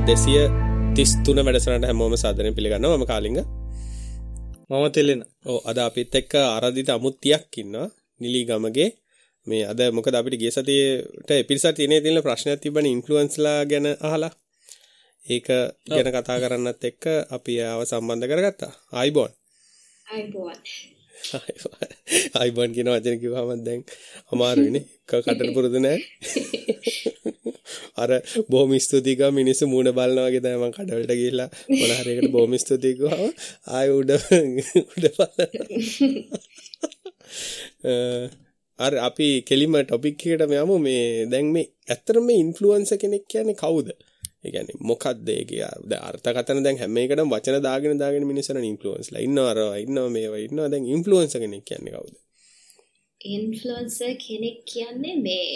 කතා 233 වැඩසටහනට හැමෝම සාදරයෙන් පිළිගන්නවා. මම කාලිංග. මම තෙලෙන. ඔව් අද අපිත් එක්ක ආරාධිත අමුත්තියක් ඉන්නවා. නිලි ගමගේ. මේ අද මොකද අපිට ගිය සතියේට එපිරිසත් තියෙන තියෙන ප්‍රශ්නයක් තිබ්බනේ ඉන්ෆ්ලුවන්ස්ලා ගැන අහලා. ඒක ගැන කතා කරන්නත් එක්ක අපි ආව සම්බන්ධ කරගත්තා. ආයිබෝන් අයිබෝන් ආයිබෝන් කියන වචන කිව්වම දැන් අමාරුයිනේ. කටට පුරුදු නැහැ අර බොහොම ස්තුතියි ගා මිනිස්සු මූණ බලනවා වගේ තමයි මම කඩවලට ගිහිල්ලා මොන හරි එකට බොහොම ස්තුතියි කිව්වම ආයෙ උඩ උඩ අර අපි කෙලිම ටොපික් එකකට යමු. මේ දැන් මේ ඇත්තටම මේ ඉන්ෆ්ලුවන්සර් කෙනෙක් කියන්නේ කවුද? ඒ කියන්නේ මොකක්ද ඒකේ දැන් අර්ථකථන දැන් හැම එකටම වචන දාගෙන දාගෙන මිනිස්සුන් ඉන්ෆ්ලුවන්ස්ලා ඉන්නවා අර ඉන්නවා මේවා ඉන්නවා දැන් ඉන්ෆ්ලුවන්සර් කෙනෙක් කියන්නේ කවුද? ඉන්ෆ්ලුවන්සර් කෙනෙක් කියන්නේ මේ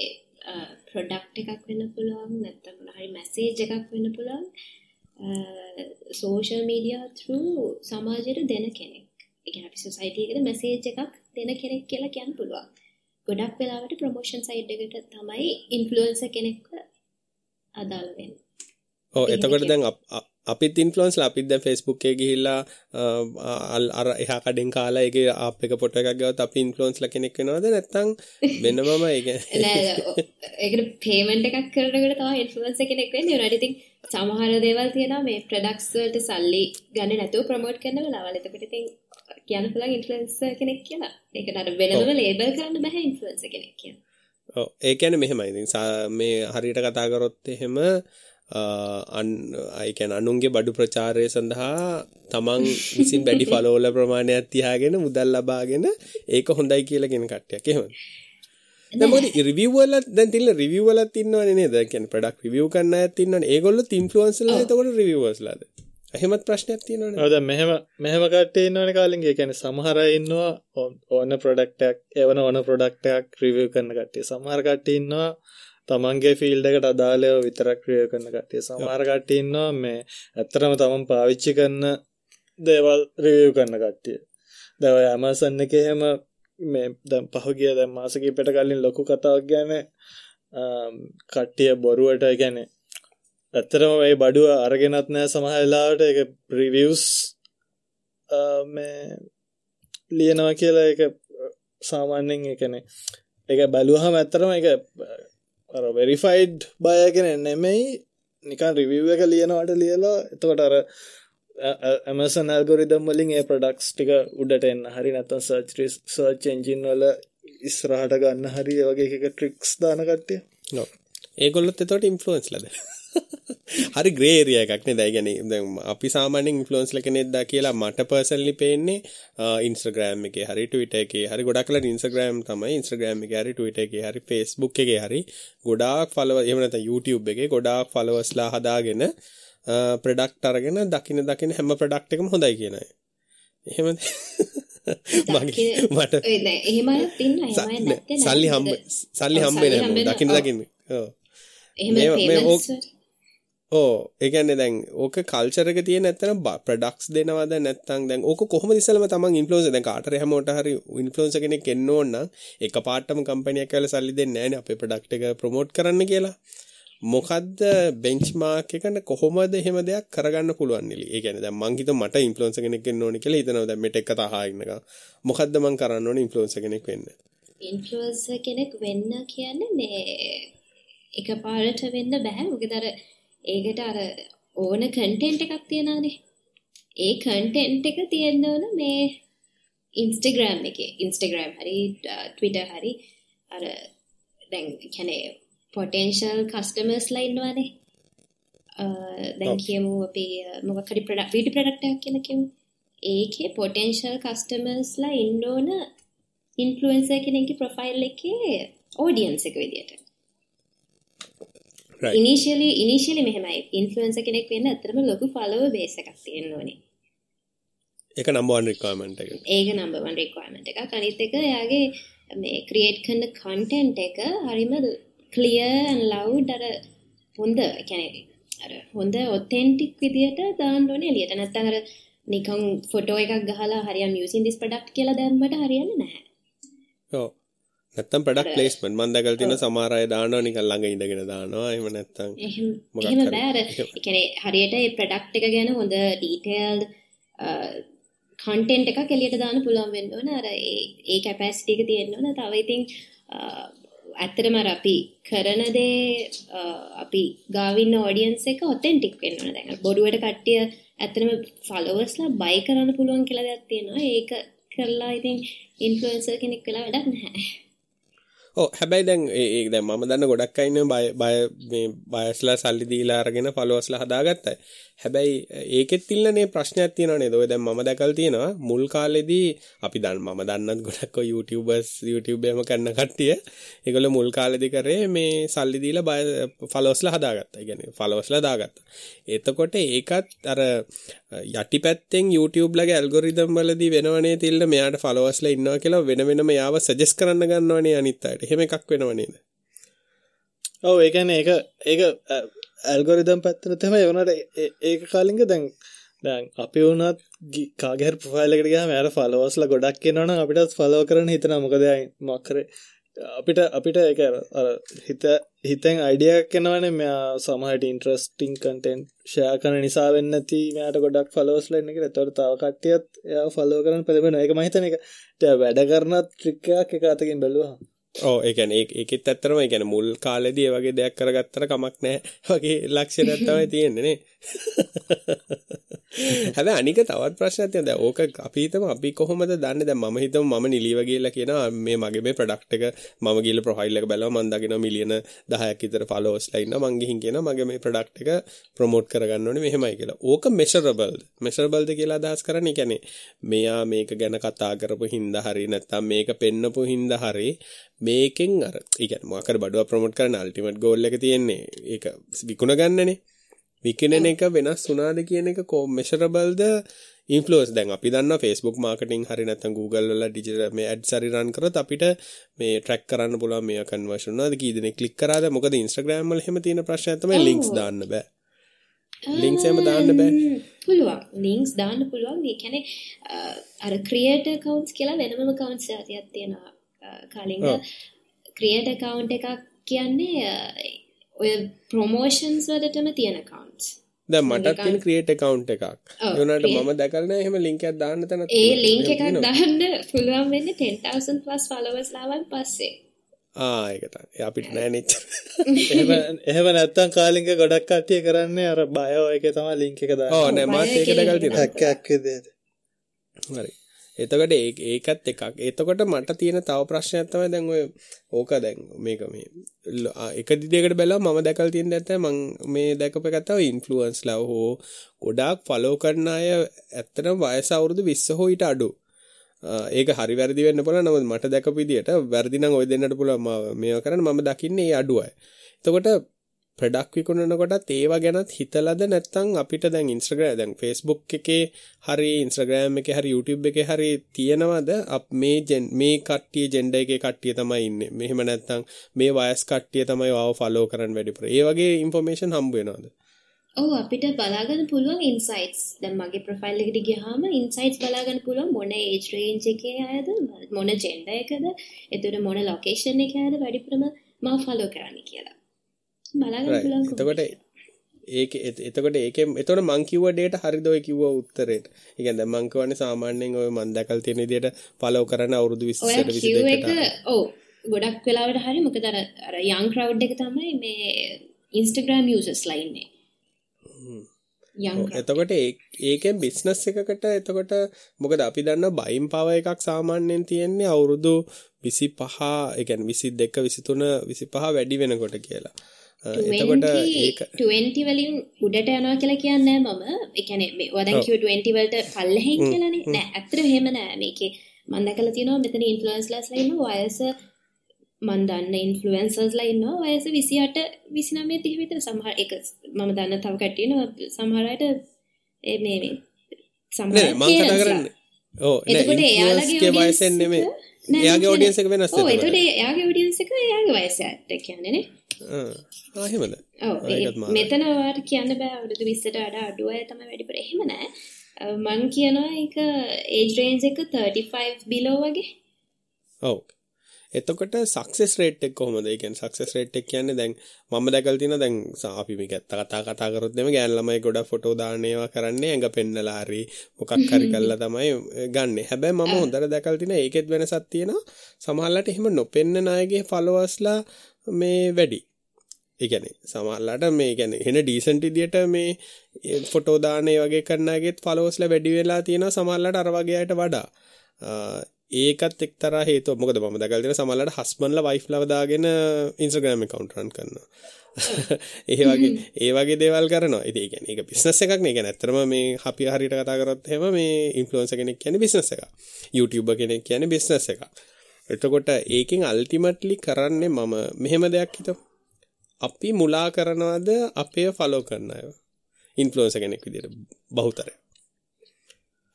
ප්‍රොඩක්ට් එකක් වෙන්න පුළුවන් නැත්නම් මොන හරි මැසේජ් එකක් වෙන්න පුළුවන් සෝෂල් මීඩියා through සමාජයට දෙන කෙනෙක්. ඒ කියන්නේ අපි සොසයිටි එකට මැසේජ් එකක් දෙන කෙනෙක් කියලා කියන්න පුළුවන්. ගොඩක් වෙලාවට ප්‍රොමෝෂන් සයිට් එකට තමයි ඉන්ෆ්ලුවන්සර් කෙනෙක්ව අදාළ වෙන්නේ. ඔව් එතකොට දැන් අපිත් ඉන්ෆ්ලුවන්ස්ලා අපිත් දැන් එකේ ගිහිල්ලා අර එහා කඩෙන් කාලා ඒකේ ආප් එක ෆොටෝ එකක් ගාවත් අපි ඉන්ෆ්ලුවන්ස්ලා කෙනෙක් වෙනවද? නැත්නම් වෙනමම නෑ ඒකට පේමන්ට් එකක් කරනකොට තමයි ඉන්ෆ්ලුවන්සර් කෙනෙක් වෙන්නේ. ඉතින් සමහර දේවල් තියෙනවා මේ ප්‍රොඩක්ට්ස් වලට සල්ලි ගන්න නැතුව ප්‍රොමෝට් කරන වෙලාවල්. එතකොට ඉතින් කියන්න පුළුවන් ඉන්ෆ්ලුවන්සර් කෙනෙක් කියලා. ඒකට අර වෙනම ලේබල් කරන්න බෑ ඉන්ෆ්ලුවන්සර් කෙනෙක් කියලා. ඔව් ඒ කියන්නේ මෙහෙමයි. ඉතින් මේ හරියට කතා කරොත් එහෙම අන් අය කියන්නේ අනුන්ගේ බඩු ප්‍රචාරය සඳහා තමන් විසින් වැඩි ෆලෝවර්ල ප්‍රමාණයක් තියාගෙන මුදල් ලබාගෙන ඒක හොඳයි කියලා කියන කට්ටියක් එහෙමද දැන් මොකද රිවිව් වල දැන් තිල්ල රිවිව් වලත් ඉන්නවනේ නේද? කියන්නේ ප්‍රොඩක්ට් රිවිව් කරන අයත් ඉන්නවනේ. ඒගොල්ලොත් ඉන්ෆ්ලුවෙන්සර්ලා එතකොට රිවිවර්ස්ලාද? එහෙමත් ප්‍රශ්නයක් තියෙනවනේ. ඔව් දැන් මෙහෙම මෙහෙම කට්ටිය ඉන්නවනේ කාලින්ගේ. ඒ කියන්නේ සමහර අය ඉන්නවා ඕන ප්‍රොඩක්ට් එකක්, එවන ඕන ප්‍රොඩක්ට් එකක් රිවිව් කරන කට්ටිය. සමහර කට්ටිය ඉන්නවා තමන්ගේ ෆීල්ඩ් එකට අදාළව විතරක් ක්‍රියා කරන කට්ටිය. සමහර කට්ටිය ඉන්නවා මේ ඇත්තටම තමන් පාවිච්චි කරන දේවල් රිවිව් කරන කට්ටිය. ඔය Amazon එකේ එහෙම මේ දැන් පහුගිය දැන් මාස කිහිපයකට කලින් ලොකු කතාවක් ගැන කට්ටිය බොරුවට ගැන ඇත්තරම මේ බඩුව අරගෙනත් නෑ සමහර වෙලාවට ඒක රිවිව්ස් මේ ලියනවා කියලා ඒක සාමාන්‍යයෙන් ඒ කියන්නේ ඒක බැලුවහම ඇත්තරම ඒක අර වෙරිෆයිඩ් බය කෙන නෙමෙයි. නිකන් රිවිව් එක ලියනවට ලියලා එතකොට අර ඇමසන් ඇල්ගොරිදම් වලින් ඒ ප්‍රඩක්ස් ටික උඩට එන්න. හරි නැත්තම් සර්ච් සර්ච් එන්ජින් වල ඉස්සරහට ගන්න හරි වගේ එක ට්‍රික්ස් දාන කට්ටිය. ඒගොල්ලොත් එතකොට ඉන්ෆ්ලුවන්ස්ලාද හරි ග්‍රේ ඒරියා එකක් නේද? ඒ කියන්නේ දැන් අපි සාමාන්‍යයෙන් ඉන්ෆ්ලුවන්ස්ලා කෙනෙක්ද කියලා මට පර්සනලි පේන්නේ Instagram එකේ හරි Twitter එකේ හරි ගොඩක් වෙලා Instagram තමයි Instagram එකේ හරි Twitter එකේ හරි Facebook එකේ හරි ගොඩාක් ෆලෝවර් එහෙම නැත්නම් YouTube එකේ ගොඩාක් ෆලෝවර්ස්ලා හදාගෙන ප්‍රොඩක්ට් අරගෙන දකින දකින හැම ප්‍රොඩක්ට් එකම හොඳයි කියන අය. එහෙමද? මගේ මට එහෙම තින්න එහෙම නැත්තේ සල්ලි හම්බ සල්ලි හම්බෙන්නේ නැහැ දකින්න දකින්න. ඔව්. එහෙම ඕ ඒ කියන්නේ දැන් ඕක කල්චර් එක තියෙන නැත්නම් ප්‍රොඩක්ට්ස් දෙනවද නැත්නම් දැන් ඕක කොහොමද ඉස්සෙල්ලාම තමන් ඉන්ෆ්ලුවෙන්සර් දැන් කාටරි හැමෝට හරි ඉන්ෆ්ලුවෙන්සර් කෙනෙක් එන්න ඕන නම් එකපාරටම කම්පැනි එකක් කියලා සල්ලි දෙන්නේ නැහැනේ අපේ ප්‍රොඩක්ට් එක ප්‍රොමෝට් කරන්න කියලා. මොකද්ද බෙන්ච්මාර්ක් එකන කොහොමද එහෙම දෙයක් කරගන්න පුළුවන් නිලි. ඒ කියන්නේ දැන් මං හිතුව මට ඉන්ෆ්ලුවෙන්සර් කෙනෙක් වෙන්න ඕනේ කියලා හිතනවා දැන් මෙට එක තහා ඉන්නකම්. මොකද්ද මං කරන්න ඕනේ ඉන්ෆ්ලුවෙන්සර් කෙනෙක් වෙන්න? ඉන්ෆ්ලුවෙන්සර් කෙනෙක් වෙන්න කියන්නේ මේ එකපාරට වෙන්න බෑ. මොකද අර ඒකට අර ඕන කන්ටෙන්ට් එකක් තියනවානේ. ඒ කන්ටෙන්ට් එක තියෙන්න ඕන මේ Instagram එකේ. Instagram හරි Twitter හරි. අර දැන් කියන්නේ පොටෙන්ශල් කස්ටමර්ස්ලා ඉන්නවානේ. දැන් කියමු අපි මොකක් හරි ප්‍රොඩක්ට් බියුටි ප්‍රොඩක්ට් එකක් කියලා කියමු. ඒකේ පොටෙන්ශල් කස්ටමර්ස්ලා ඉන්න ඕන ඉන්ෆ්ලුවෙන්සර් කෙනෙක්ගේ ප්‍රොෆයිල් එකේ ඔඩියන්ස් එක විදියට ඉනිශියලි ඉනිශියලි මෙහෙමයි. ඉන්ෆ්ලුවෙන්සර් කෙනෙක් වෙන්න ඇත්තටම ලොකු ෆලෝවර් බේස් එකක් තියෙන්න ඕනේ. ඒක නම්බර් 1 රික්වයර්මන්ට් එක ඒක නම්බර් 1 රික්වයර්මන්ට් එක අනිත් එක එයාගේ මේ ක්‍රියේට් කරන කන්ටෙන්ට් එක හරිම ක්ලියර් ලව් අර හොඳ කැනෙ අර හොඳ ඔත්තෙන්ටික් විදියට දාන්න ඕනේ. එළියට නැත්නම් අර නිකන් ෆොටෝ එකක් ගහලා හරියම් යූසින් දිස් ප්‍රොඩක්ට් කියලා දැම්මට හරියන්නේ නැහැ. ඔව්. නැත්තම් ප්‍රඩක්ට් ප්ලේස්මන්ට් මම දැකලා තියෙන සමහර අය දානවා නිකන් ළඟ ඉඳගෙන දානවා. එහෙම නැත්තම් එහෙම මොකක් එහෙම හරි. බෑ අර එහෙම. ඒ කියන්නේ හරියට ඒ ප්‍රොඩක්ට් එක ගැන හොඳ ඩීටේල්ඩ් කන්ටෙන්ට් එකක් එළියට දාන්න පුළුවන් වෙන්න ඕන. අර ඒ ඒ කැපැසිටි එක තියෙන්න ඕන. තව ඉතින් ඇත්තටම අර අපි කරන දේ අපි ගාවින්න ඔඩියන්ස් එක ඔතෙන්ටික් වෙන්න ඕන. දැන් බොරුවට කට්ටිය ඇත්තටම ෆලෝවර්ස්ලා බයි කරන්න පුළුවන් කියලා දෙයක් තියෙනවා. ඒක කරලා ඉතින් ඉන්ෆ්ලුවෙන්සර් කෙනෙක් වෙලා වැඩක් නැහැ ඔව් හැබැයි දැන් ඒ ඒ දැන් මම දන්න ගොඩක් අය ඉන්නවා බය බය මේ බයස්ලා සල්ලි දීලා අරගෙන ෆලෝවර්ස්ලා හදාගත්තා. හැබැයි ඒකෙත් ඉන්නනේ ප්‍රශ්නයක් තියෙනවා නේද? ඔය දැන් මම දැකලා තියෙනවා මුල් කාලෙදී අපි දන්න මම දන්නත් ගොඩක් ඔය YouTubers YouTube එකම කරන කට්ටිය ඒගොල්ලෝ මුල් කාලෙදී කරේ මේ සල්ලි දීලා බය ෆලෝවර්ස්ලා හදාගත්තා. ඒ කියන්නේ ෆලෝවර්ස්ලා දාගත්තා. එතකොට ඒකත් අර යටිපැත්තෙන් YouTube ලගේ ඇල්ගොරිතම් වලදී වෙනවනේ තිල්ල මෙයාට ෆලෝවර්ස්ලා ඉන්නවා කියලා වෙන වෙනම යාව සජෙස්ට් කරන්න ගන්නවනේ අනිත් අයට. එහෙම එකක් වෙනව නේද? ඔව ඒකන ඒක ඒක ඇල්ගොරිදම් පැත්තන තම එවනට ඒක කාලින්ග දැන් දැන් අපි වුණත් කාගර ප්‍රෆයිල්ලකට ගහ මෑර ෆලෝස්ල ගොඩක් කියනවන අපිටත් ෆලෝ කරන හිතන මොකද මක්කර අපිට අපිට එක අර හිත හිතෙන් අයිඩියක් කෙනවන මෙයා සමහට ඉන්ට්‍රස්ටිං කටෙන්් ෂයා කන නිසා වෙන්න ති මෑට ගොඩක් ෆලෝස්ල එන්න එක තොට තව කට්ටියත් එයා ෆලෝ කරන පැබෙන එක මහිතන එක වැඩ කරනත් ට්‍රික්කයක් එක අතකින් බැලවා ඕ ඒ කියන්නේ ඒක ඒකෙත් ඇත්තටම ඒ කියන්නේ මුල් කාලේදී ඒ වගේ දෙයක් කරගත්තට කමක් නැහැ වගේ ලක්ෂණයක් තමයි තියෙන්නේ නේ. හැබැයි අනික තවත් ප්‍රශ්නයක් තියෙනවා. දැන් ඕක අපි හිතමු අපි කොහොමද දන්නේ දැන් මම හිතමු මම නිලිව ගිහලා කියනවා මේ මගේ මේ ප්‍රොඩක්ට් එක මම ගිහලා ප්‍රොෆයිල් එක බැලුවා මම දකිනවා මිලියන 10ක් විතර ෆලෝවර්ස්ලා ඉන්නවා මං ගිහින් කියනවා මගේ මේ ප්‍රොඩක්ට් එක ප්‍රොමෝට් කරගන්න ඕනේ මෙහෙමයි කියලා. ඕක මෙෂරබල්ද? මෙෂරබල්ද කියලා අදහස් කරන්නේ කියන්නේ මෙයා මේක ගැන කතා කරපු හින්දා හරි නැත්නම් මේක පෙන්නපු හින්දා හරි මේකෙන් අර ඒ කියන්නේ මොකක් හරි බඩුවක් ප්‍රොමෝට් කරන අල්ටිමේට් ගෝල් එක තියෙන්නේ ඒක විකුණ ගන්නනේ විකිනෙන එක වෙනස් වුණාද කියන එක කො මෙෂරබල්ද ඉන්ෆ්ලුවන්ස් දැන් අපි දන්නවා Facebook මාකටිං හරි නැත්නම් Google වල ඩිජිටල් මේ ඇඩ්ස් හරි රන් කරොත් අපිට මේ ට්‍රැක් කරන්න පුළුවන් මේ කන්වර්ෂන් වුණාද? කී දෙනෙක් ක්ලික් කරාද? මොකද Instagram වල එහෙම තියෙන ප්‍රශ්නයක් තමයි ලින්ක්ස් දාන්න බෑ. ලින්ක්ස් එහෙම දාන්න බෑ. පුළුවන්. ලින්ක්ස් දාන්න පුළුවන්. ඒ කියන්නේ අර ක්‍රියේටර් accounts කියලා වෙනම accounts ආදියක් තියෙනවා. කලින්ග ක්‍රියේටර් account එකක් කියන්නේ ඔය ප්‍රොමෝෂන්ස් වලටම තියෙන accounts. දැන් මටත් තියෙන ක්‍රියේට් account එකක්. create- මම දැකලා නැහැ එහෙම ලින්ක් එකක් දාන්න තැනක් ඒ එහෙම එකක්. දාන්න පුළුවන් වෙන්නේ 10000 plus followers ලාවන් පස්සේ. ආ ඒක තමයි. ඒ අපිට නෑ නෙච්චර එහෙම එහෙම නැත්තම් කාලින්ග ගොඩක් කට්ටිය කරන්නේ අර බයෝ එක තමයි ලින්ක් එක දාන්න. ඕ නෑ මාත් ඒක දැකලා තියෙනවා. හැක්කයක් විදිහට හරි. එතකොට ඒ ඒකත් එකක්. එතකොට මට තියෙන තව ප්‍රශ්නයක් තමයි දැන් ඔය ඕක දැන් මේක මේ ල- ආ, එක දිගට බැලුවා මම දැකලා තියෙන දේ තමයි මම මේ දැකපු එක තමයි ඉන්ෆ්ලුවන්ස්ලා හෝ ගොඩාක් ෆලෝ කරන අය ඇත්තටම වයස අවුරුදු 20 හෝ ඊට අඩු. ආ, ඒක හරි වැරදි වෙන්න පුළුවන්. නමුත් මට දැකපු විදියට වැරදි නම් ඔය දෙන්නට පුළුවන් මම මේවා කරන්න මම දකින්නේ ඒ අඩු අය. එතකොට ප්‍රඩක්් විකුණනකොටත් ඒවා ගැනත් හිතලද නැත්තං අපිට දැන් ඉන්ස්ට්‍රග්‍රෑ දැන් ෆෙස්බුක් එකේ හරි ඉන්ස්ට්‍රග්‍රෑම් එක හරි YouTube එක හරි තියෙනවද? අප මේ ජෙන් මේ කට්ටිය ජෙන්ඩ එක කට්ටිය තමයි ඉන්න. මෙහෙම නැත්තං මේ වයස් කට්ටිය තමයි වාව ෆලෝ කරන්න වැඩිපුර. ඒ වගේ ඉන්ෆෝර්මේෂන් හම්බුවෙනවාද ඔව් අපිට බලාගන්න පුළුවන් ඉන්සයිට්ස් දැන් මගේ ප්‍රොෆයිල් එකට ගියාම ඉන්සයිට්ස් බලාගන්න පුළුවන් මොන ඒජ් රේන්ජ් එකේ අයද මොන ජෙන්ඩර් එකද එතකොට මොන ලොකේෂන් එකේ අයද වැඩිපුරම මම ෆලෝ කරන්නේ කියලා. බලාගන්න පුළුවන් එතකොට ඒක එතකොට ඒකෙන් එතකොට මං කිව්ව ඩේට හරිද? ඔය කිව්ව උත්තරේට. ඒ කියන්නේ මං කියවනේ සාමාන්‍යයෙන් ඔය මං දැකලා තියෙන විදිහට ෆලෝ කරන අවුරුදු 20 ඔය 22 කිව් එක කට. ඔව්. ගොඩක් වෙලාවට හරි මොකද අර අර යං ක්‍රවුඩ් එක තමයි මේ ඉන්ස්ටාග්‍රෑම් යූසර්ස්ලා ඉන්නේ එතකොට ඒකෙන් බිස්නස් එකකට එතකොට මොකද අපි දන්න බයිම් පව එකක් සාමාන්‍යයෙන් තියෙන්නේ අවුරුදු 25 ඒ කියන්නේ 22 23 25 වැඩි වෙනකොට කියලා. එතකොට ඒක 20 වලින් උඩට යනවා කියලා කියන්නේ මම. ඒ කියන්නේ මේ වදන් කිව්ව 20 වලට පල්ලෙහෙන් කියලානේ. නෑ ඇත්තට එහෙම නෑ. මේකේ මම දැකලා තියෙනවා මෙතන ඉන්ෆ්ලුවෙන්සර්ස්ලා ඉන්නවා වයස මම දන්න ඉන්ෆ්ලුවෙන්සර්ස්ලා ඉන්නවා වයස 28 29 30 විතර. සමහර එක මම දන්න තව කට්ටිය ඉන්නවා. සමහර අයට මේ මේ සමහර නෑ මං කතා. කරන්නේ. ඔව් නෑ එතකොට එයාලගේ වයසෙන් නෙමෙයි. එයාගේ ඔඩියන්ස් එක වෙනස් ඔව් වෙනවා. එතකොට එයාගේ ඔඩියන්ස් එක එයාගේ වයසට කියන්නේ නේ ආ එහෙමද ඔව් ආ, ඒකත් මාරයි. මෙතන ඔයාලට කියන්න බෑ අවුරුදු 20ට වඩා අඩු අය තමයි වැඩිපුර එහෙම නෑ මං කියනවා ඒක ඒජ් රේන්ජ් එක 35 බිලෝ වගේ ඔව් එතකොට සක්සෙස් රේට් එක කොහොමද? ඒ කියන්නේ සක්සෙස් රේට් එක කියන්නේ දැන් මම දැකලා තියෙනවා දැන් අපි මේක ඇත්ත කතා කතා කරොත් එimhe ගෑන් ළමයි ගොඩක් ෆොටෝ දාන්න ඒවා කරන්නේ ඇඟ පෙන්නලා හරි මොකක් හරි කරලා තමයි ගන්නෙ. හැබැයි මම හොඳට දැකලා තියෙනවා ඒකෙත් වෙනසක් තියෙනවා. සමහරවිට එහෙම නොපෙන්නන අයගේ ෆලෝවර්ස්ලා මේ වැඩි. ඒ කියන්නේ සමහරලාට මේ කියන්නේ එන ඩීසන්ට් විදියට මේ ෆොටෝ දාන ඒ වගේ කරන අයගෙත් ෆලෝවර්ස්ලා වැඩි වෙලා තියෙනවා සමහරලාට අර වගේ අයට වඩා. ඒකත් එක්තරා හේතුවක්. මොකද මම දැකලා තියෙන සමහරලාට හස්බන්ඩ්ලා වයිෆ්ලව දාගෙන Instagram account run කරනවා. ඒ වගේ ඒ වගේ දේවල් කරනවා. ඉතින් ඒ කියන්නේ ඒක බිස්නස් එකක් නේ. ඒ කියන්නේ ඇත්තටම මේ අපි හරියට කතා කරොත් එහෙම මේ ඉන්ෆ්ලුවෙන්සර් කෙනෙක් කියන්නේ බිස්නස් එකක්. YouTuber කෙනෙක් කියන්නේ බිස්නස් එකක්. එතකොට ඒකෙන් අල්ටිමේට්ලි කරන්නේ මම මෙහෙම දෙයක් හිතමු. අපි මුලා කරනවද අපේ ෆලෝ කරන අය? ඉන්ෆ්ලුවෙන්සර් කෙනෙක් විදියට බහුතරය.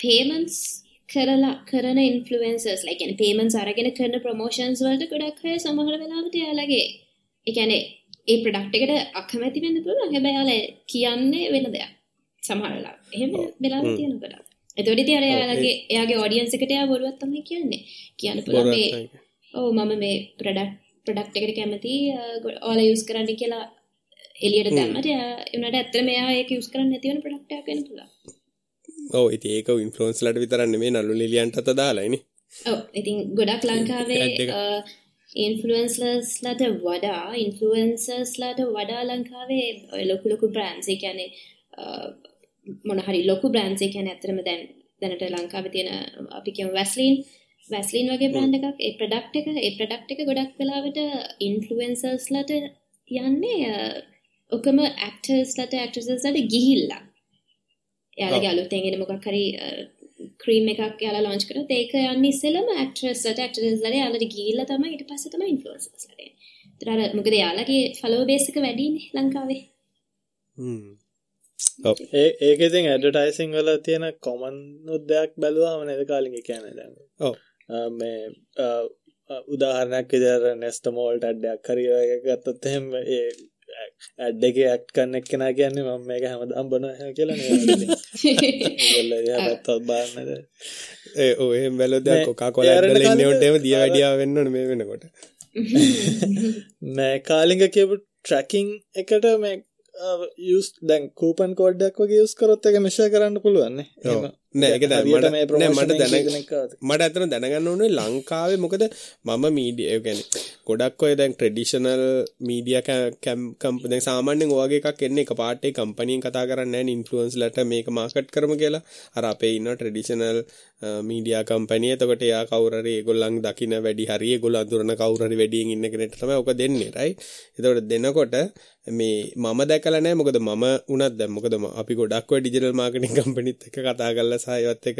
payments කරලා කරන ඉන්ෆලුවන්සර්ස් like يعني payments අරගෙන කරන ප්‍රොමෝෂන්ස් වලට ගොඩක් අය සමහර වෙලාවට එයාලගේ ඒ කියන්නේ ඒ ප්‍රොඩක්ට් එකට අකමැති වෙන්න පුළුවන් හැබැයි එයාලා කියන්නේ වෙන දෙයක් සමහර වෙලාවට එහෙම වෙලාවට තියෙන ගොඩක් එතකොට ඉතින් අර එයාලගේ එයාගේ ඔඩියන්ස් එකට එයා බොරුවක් තමයි කියන්නේ. කියන්න මේ ඔව් මම මේ ප්‍රොඩක්ට් ප්‍රොඩක්ට් එකට කැමති ඔයාලා යූස් කරන්න කියලා එළියට දැම්මට එයා උනට ඇත්තටම එයා ඒක යූස් කරන්න නැති වෙන ප්‍රොඩක්ට් එකක් වෙන්න පුළුවන්. ඔව් ඉතින් ඒක ඉන්ෆ්ලුවන්ස්ලට විතරක් නෙමෙයි නළු නිලියන්ට අත දාලායිනේ. ඔව් ඉතින් ගොඩක් ලංකාවේ ඉන්ෆ්ලුවන්ස්ලර්ස්ලට වඩා ඉන්ෆ්ලුවන්සර්ස්ලට වඩා ලංකාවේ ලොකු ලොකු බ්‍රෑන්ඩ්ස් ඒ කියන්නේ මොන හරි ලොකු බ්‍රෑන්ඩ්ස් ඒ කියන්නේ ඇත්තටම දැන් දැනට ලංකාවේ තියෙන අපි කියමු වැස්ලින් වැස්ලින් වගේ බ්‍රෑන්ඩ් එකක් ඒ ප්‍රොඩක්ට් එක ඒ ප්‍රොඩක්ට් එක ගොඩක් වෙලාවට ඉන්ෆ්ලුවන්සර්ස්ලට යන්නේ ඔකම ඇක්ටර්ස්ලට ඇක්ට්‍රසස්ලට ගිහිල්ලා එයාලගේ අලුතෙන් එන මොකක් හරි ක්‍රීම් එකක් යාලා ලොන්ච් කරොත් ඒක යන්නේ ඉස්සෙල්ලම ඇක්ට්‍රස්ලට ඇක්ටර්ස්ලට යාලට ගිහිල්ලා තමයි ඊට පස්සේ තමයි ඉන්ෆ්ලුවෙන්සර්ස්ලට. ඒතර මොකද යාලගේ ෆලෝ බේස් එක වැඩිනේ ලංකාවේ. හ්ම්. ඒ ඒක ඉතින් ඇඩ්වර්ටයිසිං වල තියෙන කොමන් දෙයක් බැලුවාම නේද කාලින් කියන්නේ දැන්. ඔව්. මේ උදාහරණයක් විදිහට නෙස්ට මෝල්ට් ඇඩ්ඩයක් හරි එක ගත්තොත් එහෙම ඒ ඇඩ් එක ඇක්් කන්න එක්කෙන කියන්නේ මම මේක හැමදම් බන කියලා පැත්තත් බාන්නද ඒ ඔය බැලොද කොකා කොල ඉන්නටම දිය වැඩියාව වෙන්නන මේ වෙනකොට නෑ කාලිග කියපු ට්‍රැකින් එකට මේ යස් දැන් කූපන් කෝඩ්ඩක් වගේ යස් කරොත් එක මිශ කරන්න පුළුවන්නේ නෑ. ඒක මට මට දැන මට ඇතන දැනගන්න ඕනේ ලංකාවේ මොකද මම මීඩිය ගැන ගොඩක් ඔය දැන් ට්‍රෙඩිෂනල් මීඩිය කම්ප දැන් සාමාන්‍යයෙන් ඔයගේ එකක් එන්නේ එක පාටේ කම්පැනියෙන් කතා කරන්නේ නැහැ ඉන්ෆ්ලුවන්ස්ලට මේක මාකට් කරමු කියලා. අර අපේ ඉන්න ට්‍රෙඩිෂනල් මීඩියා කම්පැනි එතකොට එයා කවුරු හරි ඒගොල්ලන් දකින වැඩි හරි ඒගොල්ලෝ අඳුරන කවුරු හරි වැඩියෙන් ඉන්න කෙනෙක්ට තමයි ඔක දෙන්නේ රයිට් එතකොට දෙනකොට මේ මම දැකලා නැහැ මොකද මම උනත් දැන් මොකද අපි ගොඩක් ඔය ඩිජිටල් මාකටිං කම්පැනිත් එක්ක කතා කරලා සහ ඒවත් එක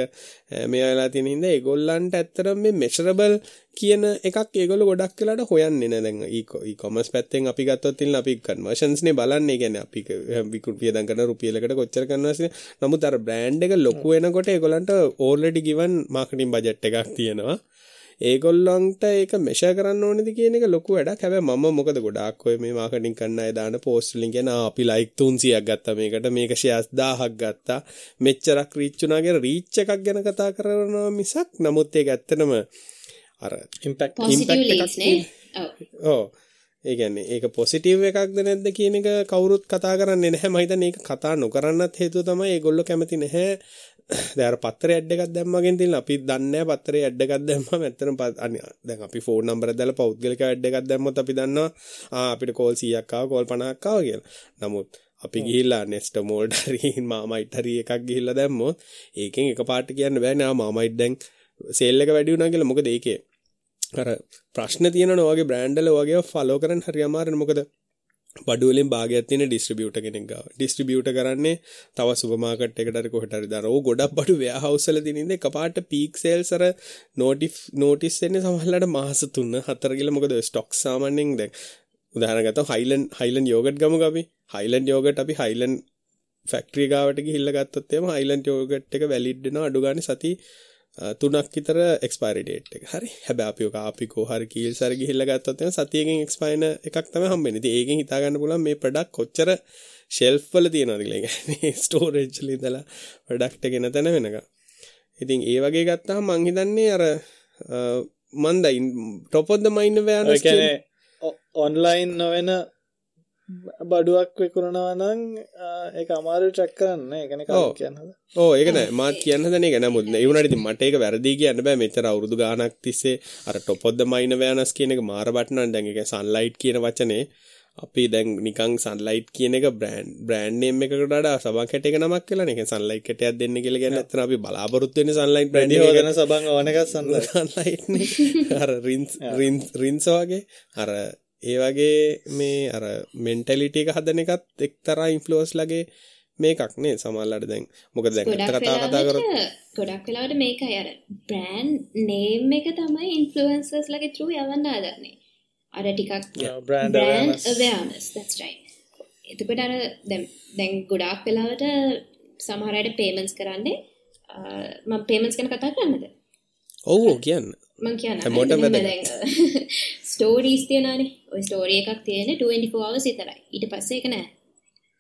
මේ වෙලා තියෙන හින්දා ඒගොල්ලන්ට ඇත්තටම මේ මෙෂරබල් කියන එකක් ඒගොල්ලෝ ගොඩක් වෙලාට හොයන්නේ නැහැ දැන් e-, e-commerce පැත්තෙන් අපි ගත්තොත් ඉන්න අපි කන්වර්ෂන්ස් නේ බලන්නේ. කියන්නේ අපි විකුණු පියදම් කරන රුපියලකට කොච්චර කන්වර්ස් නමුත් අර බ්‍රෑන්ඩ් එක ලොකු වෙනකොට ඒගොල්ලන්ට ඕල්රෙඩි given marketing budget එකක් තියෙනවා. ඒගොල්ලන්ට ඒක මෙෂ කරන්න ඕනෙද කියන එක ලොකු වැඩක්. හැබැයි මම මොකද ගොඩාක් ඔය මේ මාකටිං කරන අය දාන පෝස්ට් වලින් කියන අපි ලයික් 300ක් ගත්තා මේකට. මේක ෂෙයාර්ස් 1000ක් ගත්තා. මෙච්චරක් රීච් වුණා කියලා රීච් එකක් ගැන කතා කරනවා මිසක්. නමුත් ඒක ඇත්තටම අර ඉම්පැක්ට් ඉම්පැක්ට් ඔව්. ඒ කියන්නේ ඒක පොසිටිව් එකක්ද නැද්ද කියන එක කවුරුත් කතා කරන්නේ නැහැ. මම හිතන්නේ ඒක කතා නොකරන්නත් හේතුව තමයි ඒගොල්ලෝ කැමති නැහැ. දැන් අර පත්තරේ ඇඩ් එකක් දැම්මගෙන තියෙන අපි දන්නේ නැහැ පත්තරේ ඇඩ් එකක් දැම්මම ඇත්තටම දැන් අපි ෆෝන් නම්බරයක් දාලා පෞද්ගලික ඇඩ් එකක් දැම්මොත් අපි දන්නවා අපිට කෝල් 100ක් ආවා කෝල් 50ක් ආවා කියලා. නමුත් අපි ගිහිල්ලා නෙස්ට මෝල්ඩ් හරි මාමයිට් හරි එකක් ගිහිල්ලා දැම්මොත් ඒකෙන් එකපාරට කියන්න බෑනේ ආ මාමයිට් දැන් සේල් එක වැඩි වුණා කියලා. මොකද ඒකේ අර ප්‍රශ්න තියෙනවා වගේ බ්‍රෑන්ඩ් වල වගේ ෆලෝ කරන්න හරි අමාරුයි මොකද බඩුවලින් භාගයක් තියෙන ඩිස්ට්‍රිබියුටර් කෙනෙක් ගාව. ඩිස්ට්‍රිබියුටර් කරන්නේ තව සුපර් මාකට් එකකට හරි කොහෙට හරි දාන. ඕ ගොඩක් බඩු වෙයාහවුස් වල තියෙන ඉඳ එකපාරට පීක් සේල්ස් අර නෝටිෆ් නෝටිස් එන්නේ සමහරවිට මාස 3 4 කියලා මොකද ස්ටොක් සාමාන්‍යයෙන් දැන් උදාහරණ ගත්තොත් හයිලන්ඩ් හයිලන්ඩ් යෝගට් ගමුක අපි. හයිලන්ඩ් යෝගට් අපි හයිලන්ඩ් ෆැක්ටරි ගාවට ගිහිල්ලා ගත්තොත් එහෙම හයිලන්ඩ් යෝගට් එක වැලිඩ් වෙනවා අඩු ගානේ සති තුනක් විතර එක්ස්පයිරි ඩේට් එක. හරි. හැබැයි අපි ඔක ආපිකෝ හරි කීල්ස් හරි ගිහිල්ලා ගත්තොත් එහෙනම් සතියකින් එක්ස්පයින එකක් තමයි හම්බෙන්නේ. ඉතින් ඒකෙන් හිතා ගන්න පුළුවන් මේ ප්‍රොඩක්ට් කොච්චර ෂෙල්ෆ් වල තියෙනවද කියලා. ඒ කියන්නේ ස්ටෝරේජ් වල ඉඳලා ප්‍රොඩක්ට් එක එන තැන වෙනකම්. ඉතින් ඒ වගේ ගත්තාම මං හිතන්නේ අර මන්ද ටොපොද්ද මයින්න වෑන ඔන්ලයින් නොවෙන බඩුවක් විකුණනවා නං එක අමාරු ට්‍රක් කරන්න. එකන කියන්න ඕ ඒකන මාත් කියන්න දන ගැන මුද ඒවනට මට ඒක වැරදි කියන්න බෑ. මෙචර අවුදු ගානක් තිස්සේ අර ටොපොද්ද මයින වෑනස් කියන එක මාර බට්නන් දැන් එක සන්ලයිට් කියන වචනේ. අපි දැන් නිකං සන්ලයිට් කියන එක බ්‍රෑන්් බ්‍රෑන්්නේම් එකකට සබකට එක නමක් කියලා එක සන්ලයි් කටයක් දෙන්න කියල ගැන ඇතන අපි බලාපොරත්තුවෙන සන්ලයින් බ්‍රඩ ගන සබං ඕනක සන්ලයිට් රින්සවාගේ අර ඒ වගේ මේ අර මෙන්ටලිට එක හදන එකත් එක්තරා ඉන්ෆලෝස් ලගේ මේකක් නේ සමල්ලට දැන්. මොක දැන් කතා කතා කර ගොඩක් වෙලාට මේක අර බ්‍රෑන්් නේම් එක තමයි ඉන්ෆලුවන්සස් ලගේ තරු යවන්න අදන්නේ අර ටිකක් අවනස් දස්ටයි එතකොට අර දැන් ගොඩාක් වෙලාවට සමහරයට පේමන්ස් කරන්නේ ම පේමන්ස් කන කතා කරන්නද? ඔවෝ කියන්න. මං කියන්න ස්ටෝරීස් තියනනේ ඔය ස්ටෝරිය එකක් තියෙන 24 hours විතරයි. ඊට පස්සේ එක නෑ.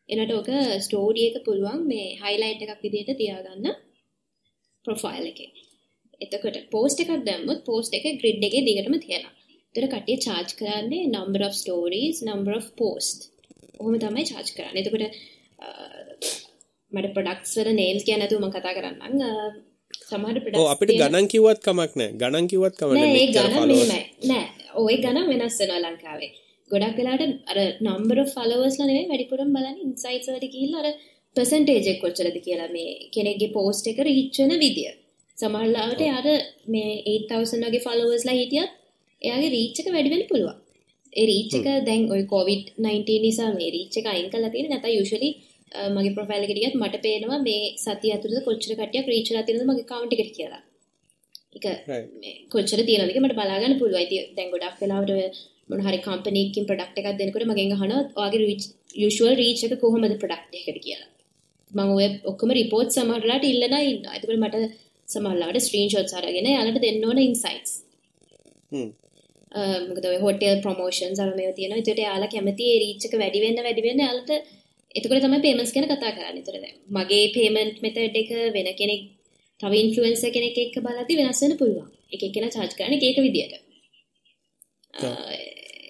එනට ඕක ස්ටෝරිය එක පුළුවන් මේ හයිලයිට් එකක් විදිහට තියාගන්න ප්‍රොෆයිල් එකේ. එතකොට පෝස්ට් එකක් දැම්මොත් පෝස්ට් එක ග්‍රිඩ් එකේ දිගටම තියෙනවා. එතකොට කට්ටිය charge කරන්නේ number of stories number of post ඔහොම තමයි charge කරන්නේ. එතකොට මට ප්‍රොඩක්ට්ස් වල නේම්ස් කියන්න නැතුව මම කතා කරන්නම්. සමහර ප්‍රොඩක්ට්ස් අපිට ගණන් කිව්වත් කමක් නැහැ ගණන් කිව්වත් කමක් නැහැ නෑ ගණන් මෙහෙමයි. නෑ ඔය ගණන් වෙනස් වෙනවා ලංකාවේ. ගොඩක් වෙලාට අර නම්බර ෆලවර්ස්ලා නෙවෙයි වැඩිපුරම බලන්නේ ඉන්සයිට්ස් වලට ගිහිල්ලා අර පර්සන්ටේජ් එක කොච්චරද කියලා මේ කෙනෙක්ගේ පෝස්ට් එක රීච් වෙන විදිය. සමහරවිට යාට මේ 8000 වගේ ෆලෝවර්ස්ලා හිටියත් එයාගේ රීච් එක වැඩි වෙන්න පුළුවන්. ඒ රීච් එක දැන් ඔය කොවිඩ් 19 නිසා මේ රීච් එක අයින් කරලා තියෙන නැත්නම් යූෂුවලි මගේ ප්‍රොෆයිල් එකට ගියත් මට පේනවා මේ සතිය ඇතුළත කොච්චර කට්ටියක් රීච් වෙලා තියෙනවද මගේ එකට කියලා. ඒක කොච්චර තියෙනවද කියලා මට බලා ගන්න පුළුවන්. ඉතින් දැන් ගොඩක් වෙලාවට මොන හරි කම්පැනි එකකින් ප්‍රොඩක්ට් එකක් දෙනකොට මගෙන් අහනවා ඔයාගේ රීච් යූෂුවල් රීච් එක කොහොමද ප්‍රොඩක්ට් එකකට කියලා. මම ඔය ඔක්කොම රිපෝට් සමහරලාට ඉල්ලලා ඉන්නවා. එතකොට මට සමහරලාට ස්ක්‍රීන්ෂොට්ස් අරගෙන යාලට දෙන්න ඕන ඉන්සයිට්ස්. හ්ම්. මොකද හොටෙල් ප්‍රොමෝෂන්ස් අර මේවා තියෙනවා. ඒකට යාලා කැමති ඒ රීච් එක වැඩි වෙන්න වැඩි වෙන්න යාලට එතකොට තමයි පේමන්ට්ස් ගැන කතා කරන්නේ. ඒතර දැන් මගේ පේමන්ට් මෙතඩ් එක වෙන කෙනෙක් තව ඉන්ෆ්ලුවෙන්සර් කෙනෙක් එක්ක බලද්දි වෙනස් වෙන්න පුළුවන්. එක charge කරන්නේ එක එක විදියට.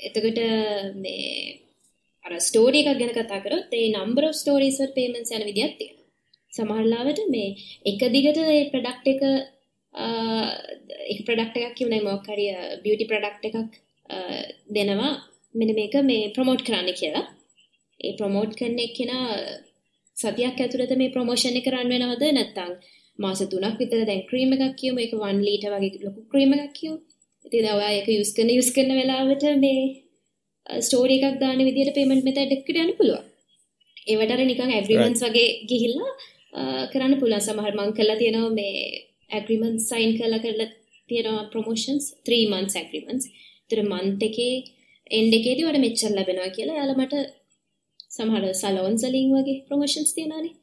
එතකොට මේ අර ස්ටෝරි එකක් ගැන කතා කරොත් ඒ stories වල payments යන විදියක් තියෙනවා. සමහර ලාවට මේ එක දිගට ඒ ප්‍රොඩක්ට් එක එක ප්‍රොඩක්ට් එකක් කියුනේ මොකක් හරි බියුටි ප්‍රොඩක්ට් එකක් දෙනවා මෙන්න මේක මේ ප්‍රොමෝට් කරන්න කියලා. ඒ ප්‍රොමෝට් කරන එක්කෙනා සතියක් ඇතුළත මේ ප්‍රොමෝෂන් එක රන් වෙනවද? නැත්නම් මාස 3ක් විතර දැන් ක්‍රීම් එකක් කියමු. ඒක 1 ලීටර් වගේ ලොකු ක්‍රීම් එකක් කියමු. ඉතින් දැන් ඔයා ඒක යූස් කරන යූස් කරන වෙලාවට මේ ස්ටෝරි එකක් දාන විදිහට පේමන්ට් මෙතඩ් එකකට යන්න පුළුවන්. ඒවට අර නිකන් ඇග්‍රීමන්ට්ස් වගේ ගිහිල්ලා කරන්න පුළුවන්. සමහර මං කළා තියෙනවා මේ ඇග්‍රීමන්ට් සයින් කරලා කරලා තියෙනවා ප්‍රොමෝෂන්ස් 3 months ඇග්‍රීමන්ට්ස් ඒතර මන්ත් එකේ එන්ඩ් එකේදී වඩ මෙච්චර ලැබෙනවා කියලා එයාලා මට සමහර සලෝන් සලින් වගේ ප්‍රමෝෂන්ස් තියෙනනේ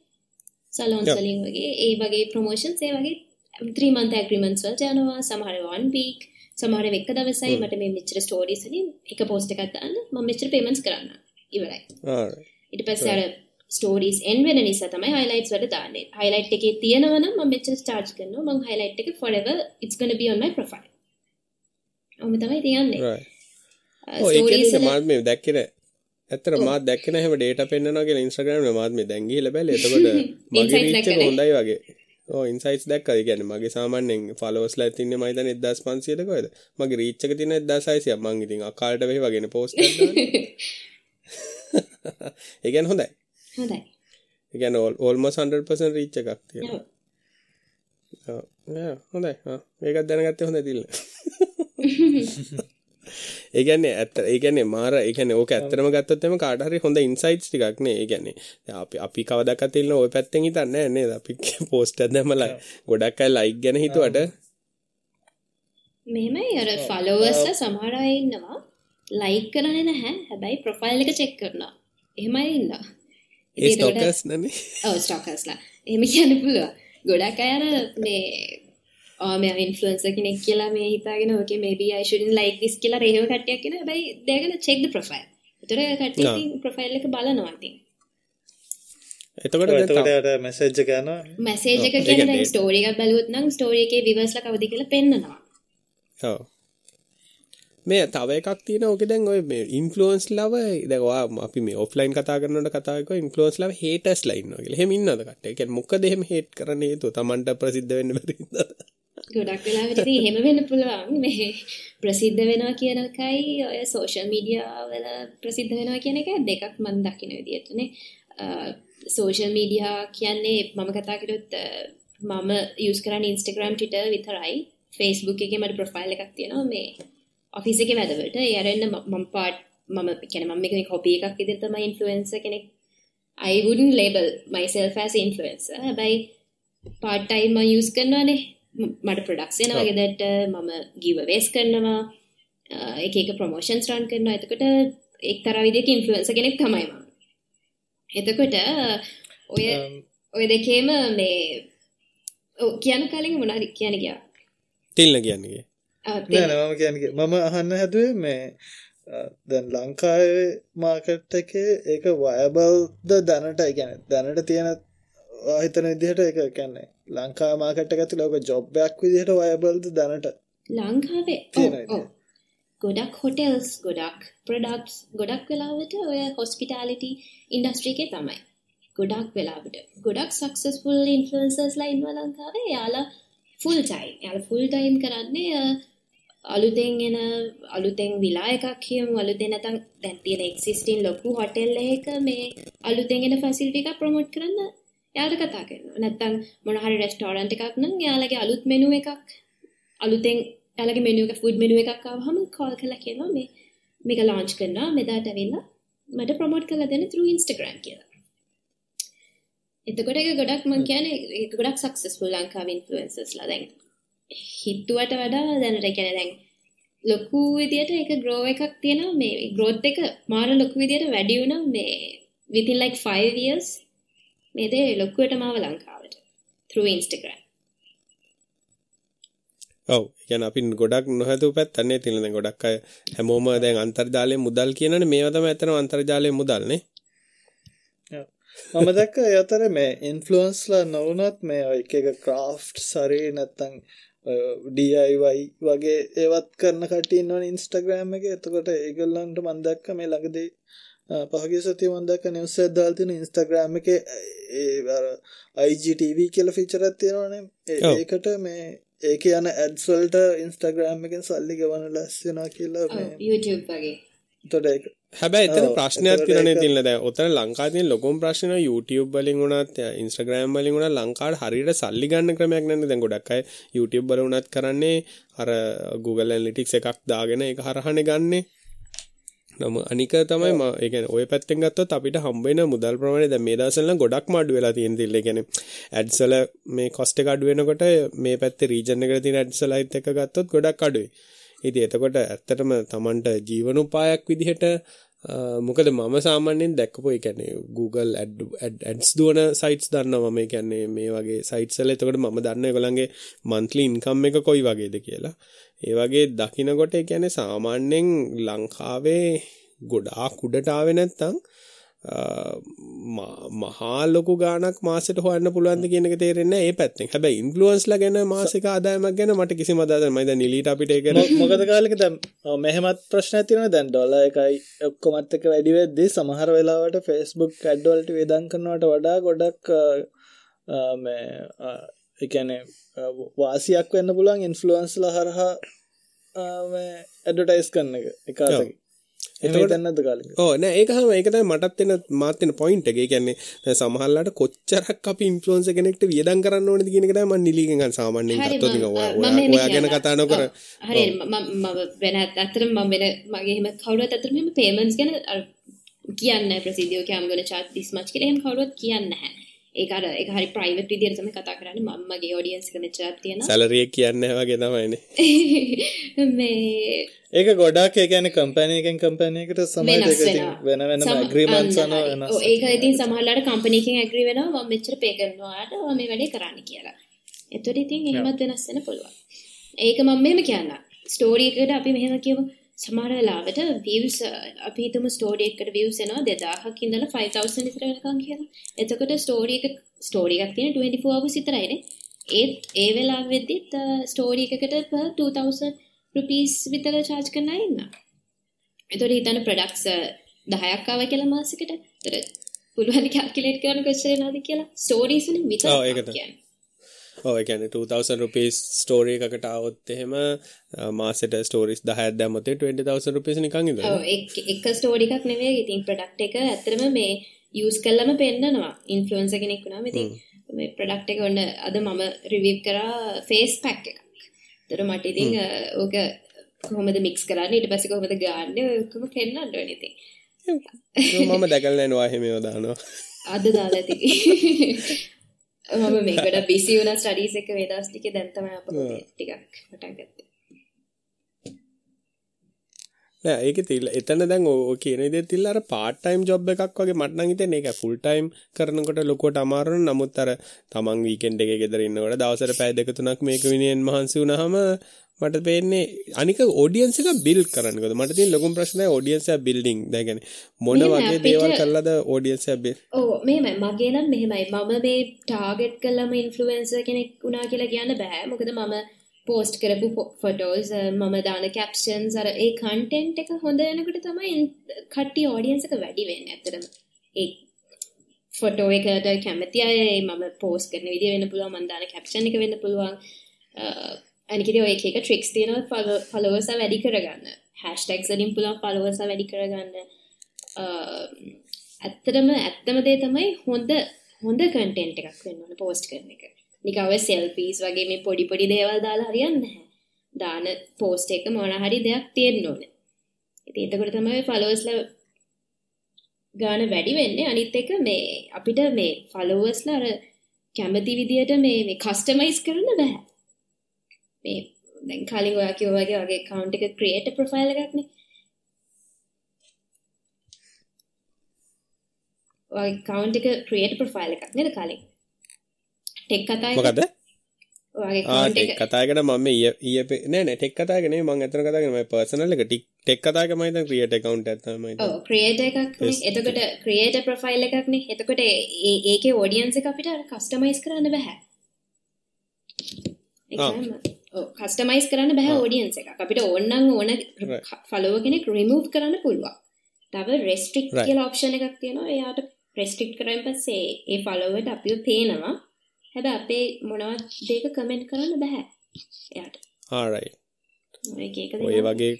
සලෝන් සලින් වගේ ඒ වගේ ප්‍රමෝෂන්ස් ඒ වගේ 3 month agreements වලට යනවා. සමහර 1 week සමහර එක දවසයි මට මේ මෙච්චර ස්ටෝරීස් වලින් එක පෝස්ට් එකක් දාන්න. මම මෙච්චර පේමන්ට්ස් කරන්න ඉවරයි. ඊට පස්සේ අර ස්ටෝරීස් එන් වෙන නිසා තමයි highlights වලට දාන්නේ. highlight එකේ තියෙනවා නම් මම මෙච්චර charge කරනවා. මම highlight එක forever it's going to be on my profile. ඔහොම තමයි තියන්නේ. ඔය කියන්නේ මාත් මේ දැක්කේ ඇත්තට මාත් දැක්කේ නැහැ එහෙම ඩේටා පෙන්නනවා කියලා Instagram එකේ මාත් මේ දැන් ගිහලා බැලුවා. එතකොට මගේ රීච් එක හොඳයි වගේ. ඔව් ඉන්සයිට්ස් දැක්කා. ඒ කියන්නේ මගේ සාමාන්‍යයෙන් ෆලෝවර්ස්ලා තින්නේ මම හිතන්නේ 1500ද කොහෙද? මගේ රීච් එක තියෙන 1600ක්. මං ඉතින් අකාලට වෙයි වගේනේ පෝස්ට් දාන්නේ. ඒ කියන්නේ හොඳයි. හොඳයි. ඒ කියන්නේ almost 100% රීච් එකක් තියෙනවා. ඔව්. හොඳයි. මේකත් දැනගත්තේ හොඳයි තිල්ල. ඒගැන්නේ ඇත්ත ඒගැන්නේ මාර ඒකන ඕක ඇත්තරම ගත්තොත්තම කාටහරි හොඳ ඉන්සයිට්ස් ටිකක් නේ. ඒගැන්නේ අපි අපි කවදක් තිල්න ඔය පැත්තෙන් හිතන්න නේ අපි පෝස්ට් දැමලා ගොඩක් අයි ලයික් ගැන හිතුවට. මෙහෙමයි. අර ෆලෝවර්ස්ලා සමහර අය ඉන්නවා. ලයික් කරන්නේ නැහැ. හැබැයි ප්‍රොෆයිල් එක චෙක් කරනවා. එහෙමයි ඉන්නවා. ඒ ස්ටොකර්ස් නනේ ඔව් ස්ටොකර්ස්ලා එහෙම කියන්න පුළුවන්. ගොඩක් අය අර මේ මේ ඉන්ෆලන්ස කෙනෙක් කියලා මේ හිතාගෙන ඕක මේබී I shouldn't like this කියලා රේව කට්ටියක් කියන හැබැයි they're gonna check the profile. ඒතර කට්ටිය ඉතින් ප්‍රොෆයිල් එක බලනවා ඉතින්. එතකොට එතකොට මැසේජ් එක යනවා. මැසේජ් එක කියන්නේ දැන් ස්ටෝරි එකක් බලුවොත් නම් ස්ටෝරි එකේ විවර්ස්ලා කවුද කියලා පෙන්නනවා. ඔව්. මේ තව එකක් තියෙන ඕක දැන් ඔය මේ ඉන්ෆ්ලුවන්ස් ලව දැන් ඔයා අපි මේ ඔෆ්ලයින් කතා කරනකොට කතා කරා ඉන්ෆ්ලුවන්ස් ලව හේටර්ස්ලා ඉන්නවා කියලා. එහෙම ඉන්නවද කට්ටිය? කියන්නේ මොකද එහෙම හේට් කරන්න හේතුව? Tamanට ප්‍රසිද්ධ වෙන්න බැරි හින්දාද? ගොඩක් වෙලාවට ඉතින් එහෙම වෙන්න පුළුවන්. මේ ප්‍රසිද්ධ වෙනවා කියන එකයි ඔය සෝෂල් මීඩියා වල ප්‍රසිද්ධ වෙනවා කියන එක දෙකක් මම දකින විදිහටනේ සෝෂල් මීඩියා කියන්නේ මම කතා කරොත් මම යස් කරන්න ඉන්ස්ටග්‍රම් ටිට විතරයි. ෆේස්බුක් එක මට ප්‍රොෆයිල් එකක් තියෙනවා. මේ ඔෆිස එක වැදවලට. යරන්න මම පාට් මම කැන මම එක හොපි එකක් ඉදිර තම ඉන්ෆලුවන්ස කෙනෙක්. I wouldn't label myself as influencer. හැබැයි පාට්ටයිම යස් කරනවානේ. මට ප්‍රඩක්ෂන වගේදට මම ගිව වේස් කරනවා එක එක ප්‍රමෝෂන්ස් රන් කරනවා. එතකොට එක් තර විදික ඉන්ෆලුවන්ස කෙනෙක් තමයිම එතකොට ඔය ඔය දෙකේම මේ කියන කලින් මොනාරි කියන ගියා තිල්න කියන්නේ. නෑනම කියනගේ මම අහන්න හැදුවේ මේ දැන් ලංකාවේ මාකට් එකේ ඒක වයබල්ද දැනට? ගැන දැනට තියෙන හිතන විදිහට එක කැන්නේ ලංකා මාකට් ඇති ලෝක ජොබ්බයක් විදිහට වයබල්ද දැනට? ලංකාවේ. ගොඩක් හොටෙල්ස් ගොඩක් ප්‍රඩක්ස් ගොඩක් වෙලාවට ඔය හොස්පිටාලිටි ඉන්ඩස්ට්‍රීකේ තමයි. ගොඩක් වෙලාවට. ගොඩක් සක්සස්ෆුල් ඉන්ෆලන්සර්ස්ලා ඉන්ව ලංකාවේ. යාලා ෆුල් ටයිම් යාල ෆුල් ටයිම් කරන්නේ අලුතෙන් එන අලුතෙන් විලා එකක් කියමු. අලුතෙන් නැතන් දැන් තියෙන එක්සිස්ටින් ලොකු හොටෙල් එකක මේ අලුතෙන් එන ෆැසිලිටි එකක් ප්‍රොමෝට් කරන්න යාලට කතා කරනවා. නැත්තම් මොන හරි රෙස්ටෝරන්ට් එකක් නම් යාලගේ අලුත් මෙනු එකක් අලුතෙන් යාලගේ මෙනු එක ෆුඩ් මෙනු එකක් ආවම කෝල් කරලා කියනවා මේ මේක ලොන්ච් කරනවා මෙදාට ඇවිල්ලා මට ප්‍රොමෝට් කරලා දෙන්න through Instagram කියලා. එතකොට එක ගොඩක් මං කියන්නේ ඒක ගොඩක් සක්සස්ෆුල් ලංකාවේ ඉන්ෆ්ලුවෙන්සර්ස්ලා දැන් හිතුවට වඩා දැනට කියන්නේ දැන් ලොකු විදියට ඒක ග්‍රෝ එකක් තියෙනවා. මේ ග්‍රෝත් එක මාර ලොකු විදියට වැඩි වුණා. මේ within like 5 years මේ දේ ලොකුවටම ආව ලංකාවට through Instagram. ඔව්. කියන අපි ගොඩක් නොහැදූ පැත්තන්නේ තියෙන දැන් ගොඩක් අය හැමෝම දැන් අන්තර්ජාලයේ මුදල් කියනනේ. මේවා තමයි ඇත්තටම අන්තර්ජාලයේ මුදල් නේ. මම දැක්ක යතර මේ ඉන්ෆලුවන්ස්ලා නොවනත් මේ එක එක ක්‍රාෆ්ට් සරේ නැත්තං DIY වගේ ඒවත් කරන කටින්නවන ඉන්ස්ටග්‍රෑම් එක. එතකොට ඒගල්ලන්ට මන්දක්ක මේ ළඟදී පහගේ සතිය මන්දක්ක නිවස දාල්තින ඉන්ස්ටග්‍රෑම් එක IGTV කියල ෆිචරත් තියෙනවනේ. ඒකට මේ ඒක යන ඇඩ්සල්ට ඉන්ස්ටග්‍රෑම් එකෙන් සල්ලි ගවන ලස්සෙනවා කියලා YouTube වගේ. තොට හැබැයි එතන ප්‍රශ්නයක් තියෙනනේ තියෙන දැන් ඔතන ලංකාවේ තියෙන ලොකුම ප්‍රශ්න YouTube වලින් වුණත් Instagram වලින් වුණත් ලංකාවට හරියට සල්ලි ගන්න ක්‍රමයක් නැන්නේ දැන් ගොඩක් අය YouTube වල වුණත් කරන්නේ අර Google Analytics එකක් දාගෙන ඒක හරහානේ ගන්නෙ නම අනික තමයි ම ඒ කියන්නේ ওই පැත්තෙන් ගත්තොත් අපිට හම්බ වෙන මුදල් ප්‍රමාණය දැන් මේ දවස්වල නම් ගොඩක්ම අඩු වෙලා තියෙන තිල්ල. ඒ කියන්නේ ඇඩ්ස් වල මේ කොස්ට් එක අඩු වෙනකොට මේ පැත්තේ රීජන් එකට තියෙන ඇඩ්ස් වලයිත් එක්ක ගත්තොත් ගොඩක් අඩුයි. ඉතින් එතකොට ඇත්තටම Tamanට ජීවනෝපායක් විදිහට මොකද මම සාමාන්‍යයෙන් දැක්කපු ඒ කියන්නේ Google Ads දුවන sites දන්නවා මම ඒ කියන්නේ මේ වගේ sites වල එතකොට මම දන්නවා ඒගොල්ලන්ගේ monthly income එක කොයි වගේද කියලා. ඒ වගේ දකිනකොට ඒ කියන්නේ සාමාන්‍යයෙන් ලංකාවේ ගොඩාක් උඩට ආවේ නැත්තම් මහා ලොකු ගාණක් මාසෙට හොයන්න පුළුවන්ද කියන එක තේරෙන්නේ නැහැ ඒ පැත්තෙන්. හැබැයි ඉන්ෆ්ලුවන්ස්ලා ගැන මාසික ආදායමක් ගැන මට කිසිම අදහසක් නැහැ. දැන් නිලීට අපිට ඒක මොකද කාලෙක දැන් මෙහෙමත් ප්‍රශ්නයක් තියෙනවා දැන් ඩොලර් එකයි ඔක්කොමත් එක වැඩි වෙද්දී සමහර වෙලාවට Facebook ඇඩ් වලට වේදම් කරනවට වඩා ගොඩක් මේ කියන්නේ වාසියක් වෙන්න පුළුවන් ඉන්ෆ්ලුවන්ස්ලා හරහා මේ ඇඩ්වර්ටයිස් කරන එක එක අතකින්. එතකොට දන්නද කාලේ ඕ නෑ ඒක තමයි ඒක තමයි මටත් එන මාත් වෙන පොයින්ට් එක. ඒ කියන්නේ දැන් සමහරලාට කොච්චරක් අපි ඉන්ෆ්ලුවෙන්සර් කෙනෙක්ට වියදම් කරන්න ඕනේද කියන එක තමයි මම නිලිගෙන් ගන්න සාමාන්‍යයෙන් ගත්තොත් නිකන් ඔයා ගැන කතා නොකර හරි මම වෙන ඇත්තටම මම වෙන මගේ එහෙම කවුරුත් ඇත්තටම එහෙම පේමන්ට්ස් ගැන කියන්නේ charge this much කියලා එහෙම කවුරුත් කියන්නේ නැහැ. ඒක අර ඒක හරි ප්‍රයිවට් විදියට තමයි කතා කරන්නේ. මම මගේ ඔඩියන්ස් එක මෙච්චරක් තියෙනවා. සැලරි එක කියන්නේ වගේ තමයිනේ මේ ඒක ගොඩක් ඒ කියන්නේ කම්පැනි එකෙන් කම්පැනි එකට සමහර ඉතින් වෙන වෙනම ඇග්‍රීමන්ට්ස් අනුව වෙනස් ඒක ඉතින් සමහරලාට කම්පැනි එකෙන් ඇග්‍රී වෙනවා. මම මෙච්චර පේ කරනවා ඔයාලට ඔයා මේ වැඩේ කරන්න කියලා. එතකොට ඉතින් එහෙමත් වෙනස් වෙන්න පුළුවන්. ඒක මම මෙහෙම කියන්න ස්ටෝරි එකකට අපි මෙහෙම කියමු සමහර වෙලාවට views අපි හිතමු ස්ටෝරි එකකට views එනවා 2000ක් ඉඳලා 5000 විතර වෙනකන් කියලා. එතකොට ස්ටෝරි එකක් තියෙන 24 hours විතරයිනේ. ඒත් ඒ වෙලාවෙදිත් ස්ටෝරි එකකට per 2000 රුපීස් විතර චාර්ජ් කරන අය ඉන්නවා. එතකොට හිතන්න ප්‍රොඩක්ට්ස් 10ක් ආව කියලා මාසෙකට. එතකොට පුළුවන් කැල්කියුලේට් කරන්න කොච්චර එනවද කියලා ස්ටෝරීස් වලින් විතර ඔව් ඒ කියන්නේ 2000 rupees story එකකට આવොත් එහෙම මාසෙට stories 10ක් දැම්මොත් 20000 rupees නිකන් ඉඳලා. ඔව් එක ස්ටෝරි එකක් නෙවෙයි. ඉතින් ප්‍රොඩක්ට් එක ඇත්තටම මේ යූස් කළම පෙන්නනවා. ඉන්ෆ්ලුවෙන්සර් කෙනෙක් වුණාම ඉතින් මේ ප්‍රොඩක්ට් එක ඔන්න අද මම රිවිව් කරා ෆේස් පැක් එකක්. ඒතර මට ඉතින් ඕක කොහොමද මික්ස් කරන්නේ ඊට පස්සේ කොහොමද ගාන්නේ ඔක්කොම පෙන්නන්න ඕනේ ඉතින්. මම දැකලා නෑ එහෙම ඒවා දානවා. අද දාලා ඇති. මම මේකට බිසි වුණා ස්ටඩීස් එක මේ දවස් ටිකේ දැන් තමයි අප ටිකක් පටන් ගත්තේ. නෑ ඒක තිල්ල එතන දැන් ඔය කියන විදිහට තිල්ල අර පාර්ට් ටයිම් ජොබ් එකක් වගේ මට නම් හිතෙන්නේ ඒක ෆුල් ටයිම් කරනකොට ලොකුවට අමාරු නමුත් අර තමන් වීකෙන්ඩ් එකේ ගෙදර ඉන්නකොට දවසට පැය දෙක තුනක් මේක විනයෙන් මහන්සි වුණාම මට පේන්නේ අනික ඔඩියන්ස් එක බිල්ඩ් කරන්නකද මට තියෙන ලොකුම ප්‍රශ්නය ඔඩියන්ස් එක බිල්ඩින් දැන් කියන්නේ මොන වගේ දේවල් කරලාද ඔඩියන්ස් එක බිල්ඩ් ඔව් මෙහෙමයි. මගේ නම් මෙහෙමයි. මම මේ ටාගට් කළාම ඉන්ෆ්ලුවෙන්සර් කෙනෙක් වුණා කියලා කියන්න බෑ. මොකද මම පෝස්ට් කරපු ෆොටෝස් uh, මම දාන කැප්ෂන්ස් අර ඒ කන්ටෙන්ට් එක හොඳ වෙනකොට තමයි කට්ටිය ඔඩියන්ස් එක වැඩි වෙන්නේ ඇත්තටම. ඒ ෆොටෝ එකට කැමති අය මම පෝස්ට් කරන විදිහ වෙන්න පුළුවන් මම දාන කැප්ෂන් එක වෙන්න පුළුවන්. Uh, අනිකේ ඔය එක එක ට්‍රික්ස් තියෙනවා ෆලෝවර්ස් වැඩි කරගන්න. හැෂ්ටැග්ස් වලින් පුළුවන් ෆලෝවර්ස් වැඩි කරගන්න. Uh, ඇත්තටම ඇත්තම දේ තමයි හොඳ හොඳ කන්ටෙන්ට් එකක් වෙන්න ඕන පෝස්ට් කරන එක. නිකන් ඔය සෙල්ෆීස් වගේ මේ පොඩි පොඩි දේවල් දාලා හරියන්නේ නැහැ. දාන පෝස්ට් එක මොන හරි දෙයක් තියෙන්න ඕනේ. ඉතින් එතකොට තමයි ෆලෝවර්ස්ලා ගාන වැඩි වෙන්නේ. අනිත් එක මේ අපිට මේ ෆලෝවර්ස්ලා අර කැමති විදියට මේ මේ කස්ටමයිස් කරන්න බෑ. මේ දැන් කලින් ඔයා කිව්වා වගේ වගේ account එක create profile එකක්නේ. ඔය account එක create profile එකක් නේද කලින්? ටෙක් කතා මොකද ටෙක් එක. කතා කරන මම ඊයේ නෑ නෑ ටෙක් කතා කරන්නේ මම අතන කතා කරන්නේ මම පර්සනල් එක ටික් ටෙක් කතා මම හිතන ක්‍රියේට් account එකක් තමයි ඔව් ක්‍රියේටර් එකක් නේ. එතකොට ක්‍රියේටර් ප්‍රොෆයිල් එකක් නේ. එතකොට ඒ- ඒකේ ඔඩියන්ස් එක අපිට කස්ටමයිස් කරන්න බෑ. කස්ටමයිස් කරන්න බෑ ආ. ඔඩියන්ස් එකක්. අපිට ඕනනම් ඕන. ෆලෝවර් කෙනෙක් රිමූව් කරන්න පුළුවන්. තව Right. කියලා ඔප්ෂන් එකක් තියෙනවා. එයාට රෙස්ට්‍රික්ට් කරායින් පස්සේ ඒ ෆලෝවර්ට අපිව පේනවා හැබැයි අපේ මොනවත් දෙයක කමෙන්ට් කරන්න බෑ. එයාට. ඒක ඔය. වගේ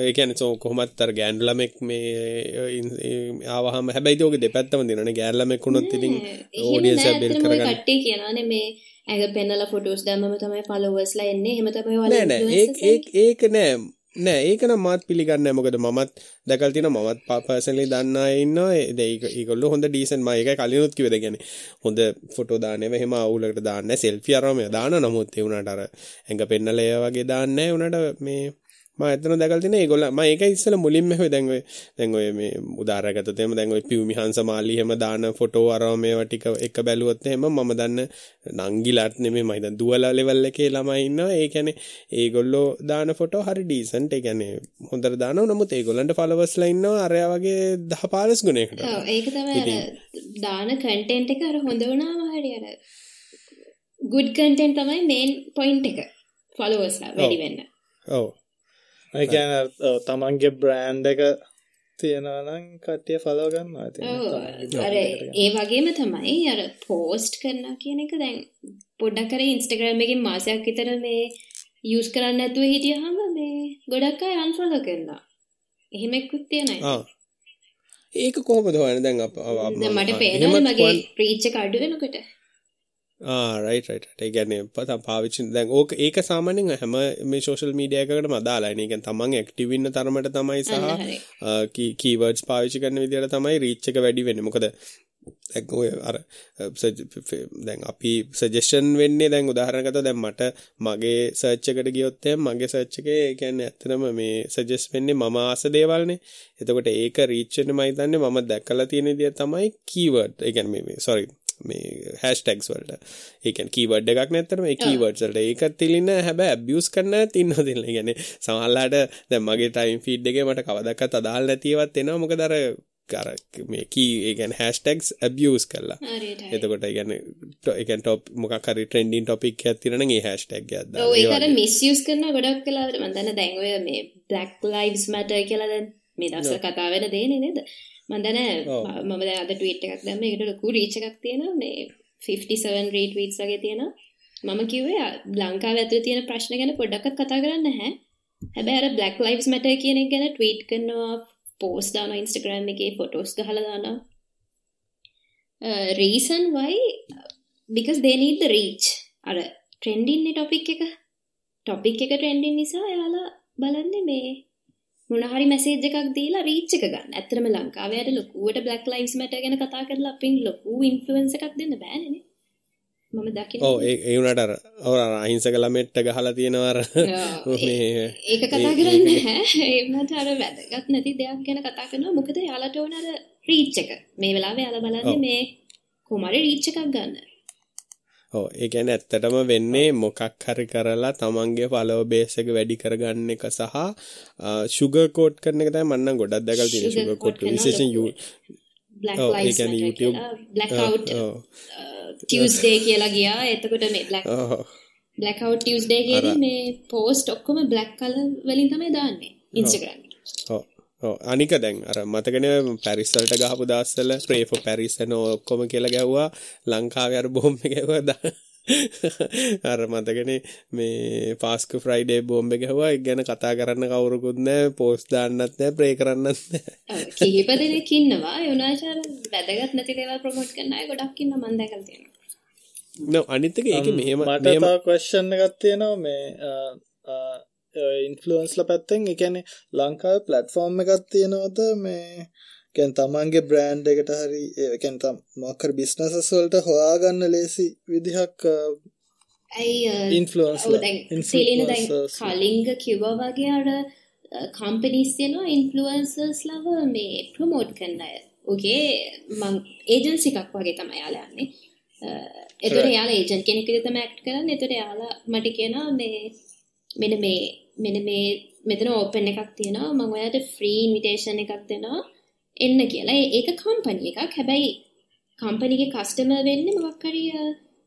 ඒ කියන්නේ සෝ කොහොමත් අර ගෑනු ළමෙක් මේ ඒ- ආවහම හැබැයි ඒක දෙපැත්තම දිනනේ ගෑනු ළමෙක් වුණොත් ඉතින් නෑ, එහෙම audience නෑ, එක build ඇත්තටම ඔය කරගන්න. කට්ටිය කියනවානේ මේ ඇඟ පෙන්නලා ෆොටෝස් දැම්මම තමයි ෆලෝවර්ස්ලා එන්නේ. ඒක ඒක ඒක නෑ නෑ ඒක නම් මාත් පිළිගන්නේ නෑ. මොකද මමත් දැකලා තියෙනවා මමත් පර්සනලි දන්න අය ඉන්නවා. ඒ ඒක ඒගොල්ලෝ හොඳ ඩීසන්ට් මම ඒකයි කලිනුත් කිව්වේ කියන්නේ. හොඳ ෆොටෝ දාන්නේ එහෙම අවුලකට දාන්නේ නෑ. සෙල්ෆි අරම දාන නමුත් ඒ උනාට අර ඇඟ පෙන්නලා ඒ වගේ දාන්නේ නෑ. උනාට මේ මම එතන දැකලා තියෙන ඒගොල්ලෝ මම ඒකයි ඉස්සෙල්ලා මුලින්ම හොය දැන් ඔය දැන් ඔය මේ උදාහරණයක් ගත්තොත් එහෙම දැන් ඔය පියුමි හංසමාලි එහෙම දාන ෆොටෝ අරම මේවා ටික එක බැලුවොත් එහෙම මම දන්න නංගිලාත් නෙමෙයි. මම හිතන්නේ දුවලා ලෙවල් එකේ ළමයි ඉන්නවා. ඒ කියන්නේ ඒගොල්ලෝ දාන ෆොටෝ හරි ඩීසන්ට් ඒ කියන්නේ හොඳට දානවා. නමුත් ඒගොල්ලන්ට ෆලෝවර්ස්ලා ඉන්නවා. අරයා වගේ 10 15 ගුණයකට. ඔව්. ඒක තමයි දාන කන්ටෙන්ට් එක අර හොඳ වුණාම හරි අර good content තමයි main point එක. followers වැඩි වෙන්න. ඔව් ඒ කියන්නේ අර, ඔව්, තමන්ගේ බ්‍රෑන්ඩ් එක තියෙනවා නම් කට්ටිය ෆලෝ ගන්නවා ඉතින් ඔව් තමන්ගේ අර. ඒ වගේම තමයි අර පෝස්ට් කරනවා කියන එක දැන් පොඩ්ඩක් අර Instagram එකෙන් මාසයක් විතර මේ යූස් කරන්න නැතුව හිටියහම මේ ගොඩක් අය unfollow කරනවා. එහෙම එක්කුත් තියෙනවා. ආ ඒක කොහොමද හොයන්නේ දැන් අප මට එහෙමත් මගේ හොයන්න- reach එක අඩු වෙනකොට. ආ රයිට් රයිට් ඒ කියන්නේ පත පාවිච්චි දැන් ඕක ඒක සාමාන්‍යයෙන් හැම මේ සෝෂල් මීඩියා එකකටම අදාළයි නේ. කියන්නේ තමන් ඇක්ටිව් ඉන්න තරමට තමයි සහ. කීවර්ඩ්ස් පාවිච්චි කරන විදිහට තමයි රීච් එක වැඩි වෙන්නේ. මොකද දැන් ඔය අර දැන් අපි සජෙෂන් වෙන්නේ දැන් උදාහරණයක් ගත්තොත් දැන් මට මගේ සර්ච් එකට ගියොත් එහෙනම් මගේ සර්ච් එකේ කියන්නේ ඇත්තටම මේ සජෙස්ට් වෙන්නේ මම ආස දේවල්නේ. එතකොට ඒක රීච් වෙන්න මම හිතන්නේ මම දැකලා තියෙන විදිහ තමයි කීවර්ඩ්. ඒ කියන්නේ මේ sorry මේ හැෂ්ටැග්ස් වලට. ඒ කියන්නේ කීවර්ඩ් එකක් නැත්තරම ඒ කීවර්ඩ්ස් වලට ඒක තිලින හැබැයි ඇබියුස් කරන්න නැත් ඉන්නවා දෙන්න. කියන්නේ සමහරලාට දැන් මගේ ටයිම් ෆීඩ් එකේ මට කවදාවත් අදාළ නැති ඒවාත් එනවා. මොකද අර කර මේ කී ඒ කියන්නේ හැෂ්ටැග්ස් ඇබියුස් හරි. එතකොට ඒ කියන්නේ ඒ කියන්නේ ටොප් මොකක් හරි ට්‍රෙන්ඩින් ටොපික් එකක් තියෙනවා නම් ඒ හැෂ්ටැග් එකක් දාන්න. ඔව් ඒ ඒක අර වගේ. මිස්යූස් කරනවා ගොඩක් වෙලාවට මම දන්න දැන් ඔය මේ Black Lives Matter කියලා දැන් මේ දවස්වල කතා වෙන දේනේ නේද මම. ම- මම දැන් අද ට්වීට් එකක් දැම්ම. ඒකට ලොකු රීච් එකක් තියෙනවා. මේ 57 රීට්වීට්ස් වගේ තියෙනවා. මම කිව්වේ ලංකාව ඇතුලේ තියෙන ප්‍රශ්න ගැන පොඩ්ඩක්වත් කතා කරන්න නැහැ. හැබැයි අර Black Lives Matter කියන එක ගැන ට්වීට් කරනවා පෝස්ට් දානවා Instagram එකේ ෆොටෝස් ගහලා දානවා. Reason why because they need the reach. අර ට්‍රෙන්ඩින් ටොපික් එක. ටොපික් එක ට්‍රෙන්ඩින් නිසා යාලා බලන්නේ මේ මොනහරි මැසේජ් එකක් දීලා රීච් එක ගන්න. ඇත්තටම ලංකාවේ අර ලොකුවට Black Lives Matter ගැන කතා කරලා අපින් ලොකු ඉන්ෆ්ලුවන්ස් එකක් දෙන්න බෑනේ මම දකින ඔව් ඒ ඒ උනාට අර අර අහිංසක ළමෙට්ට ගහලා තියෙනවා අර. මේ ඒක කතා කරන්න හැ ඒමට අර වැදගත් නැති දෙයක් ගැන කතා කරනවා. මොකද යාලට ඕන අර රීච් එක. මේ වෙලාවේ යාලා බලන්නේ. මේ කොමරි රීච් එකක් ගන්න ඔව් ඒ කියන්නේ ඇත්තටම වෙන්නේ මොකක් හරි කරලා තමන්ගේ ෆලෝ බේස් එක වැඩි කරගන්න එක සහ ෂුගර් කෝට් කරන එක තමයි මම නම් ගොඩක් දැකලා තියෙන Sugar coat විශේෂයෙන් Black ඒ Lives Matter YouTube- කියලා Black ඔව්, Out ඔව්. Tuesday කියලා ගියා එතකොට මේ Black ඔව්. Black Out Tuesday අර- මේ පෝස්ට් ඔක්කොම black color වලින් තමයි දාන්නේ Instagram එකේ. ඔව්. අනික දැන් අර මතකනේ පැරිස් වලට ගහපු for paris and ඔක්කොම කියලා ගැහුවා. ලංකාවේ අර බෝම්බ ගැහුවා. දා- අර මතකනේ මේ පාස්ක ෆ්‍රයිඩේ බෝම්බ ගැහුවා. ගැන කතා කරන්න කවුරුකුත් නැහැ. පෝස්ට් දාන්නත් නැහැ. ප්‍රේ කරන්නත් නැහැ. කිහිප දෙනෙක් ඉන්නවා. අර වැදගත් නැති දේවල් ප්‍රොමෝට් කරන අය ගොඩක් ඉන්නවා මම දැකලා තියෙනවා. නෝ අනිත් එක ඒක මෙහෙම මට තව ක්වස්්න් එකක් තියෙනවා. මේ ඉන්ෆලුවන්ස්ල පැත්තෙන් එකන ලංකාව ප්ලට්ෆෝර්ම් එකක් තියෙනවද? මේ කැන් තමන්ගේ බ්‍රෑන්් එකට හරි ඒකැන්තම් මක්කර බිස්නසස් වලට හොයාගන්න ලේසි විදිහක් දැන් කලින්ග කිව්වා වගේ අර කම්පනිස් තියෙනවා ඉන්ෆ්ලුවන්සර්ස් ලව මේ ප්‍රමෝට් කරන්න අය. ඕගේ මං ඒජන්සි එකක් වගේ තමයි යාලා යන්නේ. එතුට. යාලා ඒජන් කෙනෙක් තමයි ඇක්ට් කරන්නේ. එතකොට යාලා මට කියනවා මේ මෙන්න මේ මෙන්න මේ මෙතන ඕපන් එකක් තියෙනවා. මම ඔයාලට ෆ්‍රී ඉන්විටේෂන් එකක් දෙනවා. එන්න කියලා. ඒක කම්පනි එකක්. හැබැයි කම්පනිගේ කස්ටමර් වෙන්නේ මොකක් හරි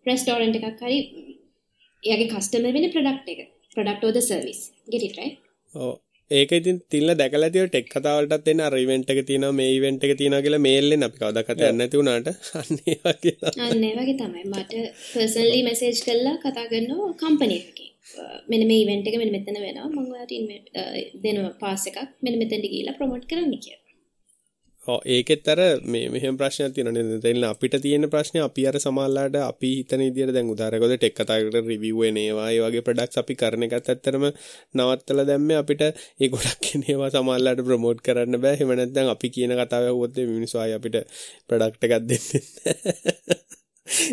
රෙස්ටෝරන්ට් එකක් හරි එයාගේ කස්ටමර් වෙන්නේ ප්‍රොඩක්ට් එක. Product or the service. Get it right? ඔව්. ඒක ඉතින් තිල්ල දැකලා තියෙන ටෙක් කතාවලටත් එන්න. අර ඉවෙන්ට් එක තියෙනවා මේ ඉවෙන්ට් එක තියෙනවා කියලා මේල් එන්න. අපි කවදාකවත් යන්නේ නැති වුණාට. අන්න ඒ වගේ තමයි. අන්න ඒ වගේ තමයි. මට පර්සනලි මෙසේජ් කරලා කතා කරනවා කම්පනි එකකින් මෙන්න මේ ඉවෙන්ට් එක මෙන්න මෙතන වෙනවා මම ඔයාලට ඉන්වයි- අ, දෙනවා පාස් එකක් මෙන්න මෙතනට ගිහිල්ලා ප්‍රොමෝට් කරන්න කියලා ඔව් ඒකෙත් අර මේ මෙහෙම ප්‍රශ්නයක් තියෙනවා නේද? දැන් අපිට තියෙන ප්‍රශ්නේ අපි අර සමාල්ලාට අපි හිතන විදියට දැන් උදාහරණයකට ටෙක් කතාවකට රිවිව් එන ඒවා ඒ වගේ ප්‍රොඩක්ට්ස් අපි කරන එකත් ඇත්තටම නවත්තලා දැම්මේ අපිට ඒ ගොඩක් එන ඒවා සමාල්ලාට ප්‍රොමෝට් කරන්න බෑ. එහෙම නැත්නම් අපි කියන කතාව ඇහුවොත් මේ මිනිස්සු ආයි අපිට ප්‍රොඩක්ට් එකක් දෙන්නේ නැහැ.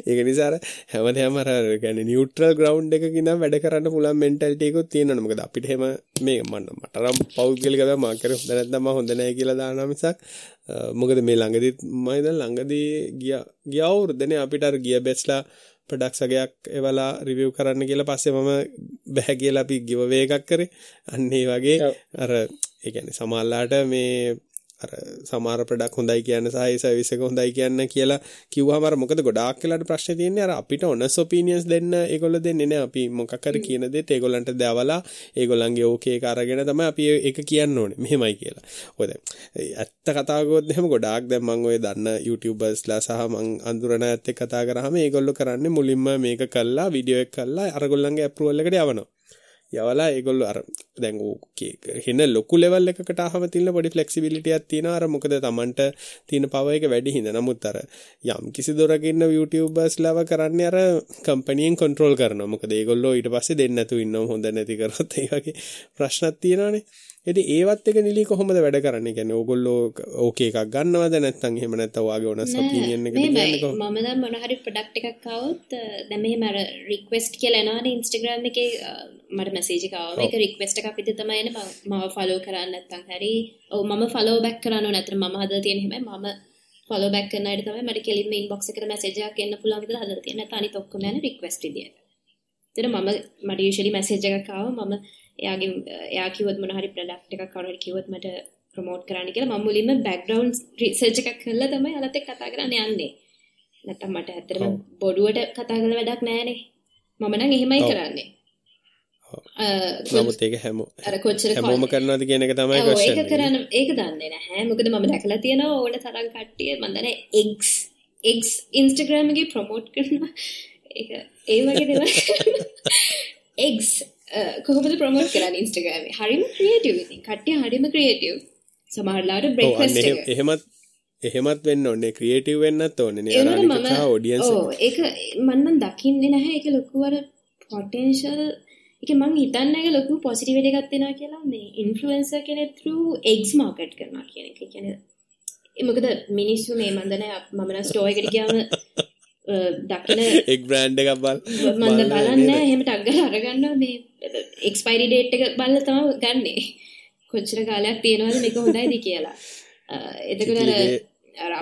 ඒක නිසා අර හැමදේම අර කියන්නේ නියුට්‍රල් ග්‍රවුන්ඩ් එකක ඉඳන් වැඩ කරන්න පුළුවන් මෙන්ටැලිටි එකකුත් තියෙනවනේ. මොකද අපිට එහෙම මේ මන්න මට නම් පෞද්ගලිකව මම කරේ හොඳ නැත්නම් මම හොඳ නැහැ කියලා දානවා මිසක් මොකද මේ ළඟදිත් මම දැන් ළඟදී ගිය ගිය අවුරුද්දනේ අපිට අර ගිය බෙස්ලා ප්‍රොඩක්ට්ස් වගේක් එවලා රිවිව් කරන්න කියලා පස්සේ මම බෑ කියලා අපි ගිව වේ එකක් කරේ. අන්න ඒ වගේ. අර ඒ කියන්නේ සමහරලාට මේ අර සමහර ප්‍රොඩක්ට් හොඳයි කියන්න සහ ඒ සර්විස් එක හොඳයි කියන්න කියලා කිව්වම අර මොකද ගොඩාක් වෙලාට ප්‍රශ්නේ තියෙන්නේ අර අපිට ඔනස් ඔපිනියන්ස් දෙන්න ඒගොල්ලෝ දෙන්නේ නැහැ අපි මොකක් හරි කියන දේත් ඒගොල්ලන්ට දැවලා ඒගොල්ලන්ගේ ඕකේ එක අරගෙන තමයි අපි ඒක කියන්න ඕනේ මෙහෙමයි කියලා. ඔය දැන් ඒ ඇත්ත කතා කරොත් එහෙම ගොඩාක් දැන් මම ඔය දන්න YouTubersලා සහ මං අඳුරන ඇත්ත එක්ක කතා කරාම ඒගොල්ලෝ කරන්නේ මුලින්ම මේක කළා වීඩියෝ එක කළා අරගොල්ලන්ගේ අප්‍රූවල් එකට යවනවා. යවලා ඒගොල්ලෝ අර දැන් ඕකේ හෙන ලොකු ලෙවල් එකකට ආවම තියෙන පොඩි ෆ්ලෙක්සිබිලිටි එකක් තියෙනවා. අර මොකද Tamanට තියෙන පවර් එක වැඩි හින්දා නමුත් අර යම් කිසි දොරක ඉන්න YouTubers ලව කරන්නේ අර කම්පැනියෙන් කන්ට්‍රෝල් කරනවා. මොකද ඒගොල්ලෝ ඊට පස්සේ දෙන්නේ නැතුව ඉන්නව. හොඳ නැති කරොත් ඒ වගේ ප්‍රශ්නක් තියෙනවානේ. ඉතින් ඒවත් එක නිලි කොහොමද වැඩ කරන්නේ? කියන්නේ ඕගොල්ලෝ ඕකේ එකක් ගන්නවද? නැත්නම් එහෙම නැත්නම් ඔයාගේ ඕනස් ඔපිනියන් එකට කියන්නේ. කොහොමද? මම දැන් මොන හරි ප්‍රොඩක්ට් එකක් આવොත් දැන් මෙහෙම අර රික්වෙස්ට් කියලා එනවනේ Instagram එකේ මට මැසේජ් එකක් ආවම ඒක රික්වෙස්ට් එකක් විදිහට තමයි එන්නේ. මම- මාව ෆලෝ කරන්න නැත්නම් හරි. ඔව් මම ෆලෝ බෑක් කරන්න ඕනේ නැත්නම් මම හදලා තියෙන හැබැයි මම ෆලෝ බෑක් කරන අයට තමයි මට කෙලින්ම ඉන්බොක්ස් එකට මැසේජ් එකක් එන්න පුළුවන් විදිහට හදලා තියෙන නැත්නම් අනිත් ඔක්කොම යන්නේ රික්වෙස්ට් විදියට. එතන මම මට යුෂලි මැසේජ් එකක් ආව මම එයාගේ එයා කිව්වොත් මොන හරි ප්‍රොඩක්ට් එකක් කවුරු හරි කිව්වොත් මට ප්‍රමෝට් කරන්න කියලා මම මුලින්ම බෑග්ග්‍රවුන්ඩ් රිසර්ච් එකක් කරලා තමයි අලත් එක්ක කතා කරන්න යන්නේ. නැත්තම් මට ඇත්තටම. බොඩුවට කතා කරලා වැඩක් නැහැනේ. මම නම් එහෙමයි. කරන්නේ. නමුත් ඒක හැමෝ අර කොච්චර හැමෝම කරනවාද කියන එක තමයි question ඒක. කරන්න ඒක දන්නේ නැහැ. මොකද මම දැකලා තියෙනවා ඕන තරම් කට්ටිය මම දන්නේ eggs eggs Instagram එකේ ප්‍රොමෝට් කරනවා. ඒක ඒ වගේ දේවල් eggs කොහොමද ප්‍රොමෝට් කරන්නේ එකේ? හරිම ක්‍රියේටිව්. කට්ටිය හරිම ක්‍රියේටිව්. සමහරලාට එක. එහෙම- එහෙමත් එහෙමත් වෙන්න ඕනේ ක්‍රියේටිව් වෙන්නත් ඕනේ නේ ඒ මන්නම් දකින්නේ නැහැ ඒක ලොකු අර පොටෙන්ශල් එක මං හිතන්න එක ලොකු පොසිටිව් එකක් තියෙනවා කියලා මේ කෙනෙක් through eggs market කරනවා කියන එක. ඒ කියන්නේ ඒ මොකද මිනිස්සු මේ මන් දන්නේ මම නම් දකින එක් බ්‍රෑන්ඩ් එකක් බල මන්ද බලන්න? එහෙම ටක් ගාලා අරගන්නවා. මේ එක්ස්පයිරි ඩේට් එක බලලා තමයි ගන්නෙ. කොච්චර කාලයක් තියෙනවද මේක හොඳයිද කියලා. එතකොට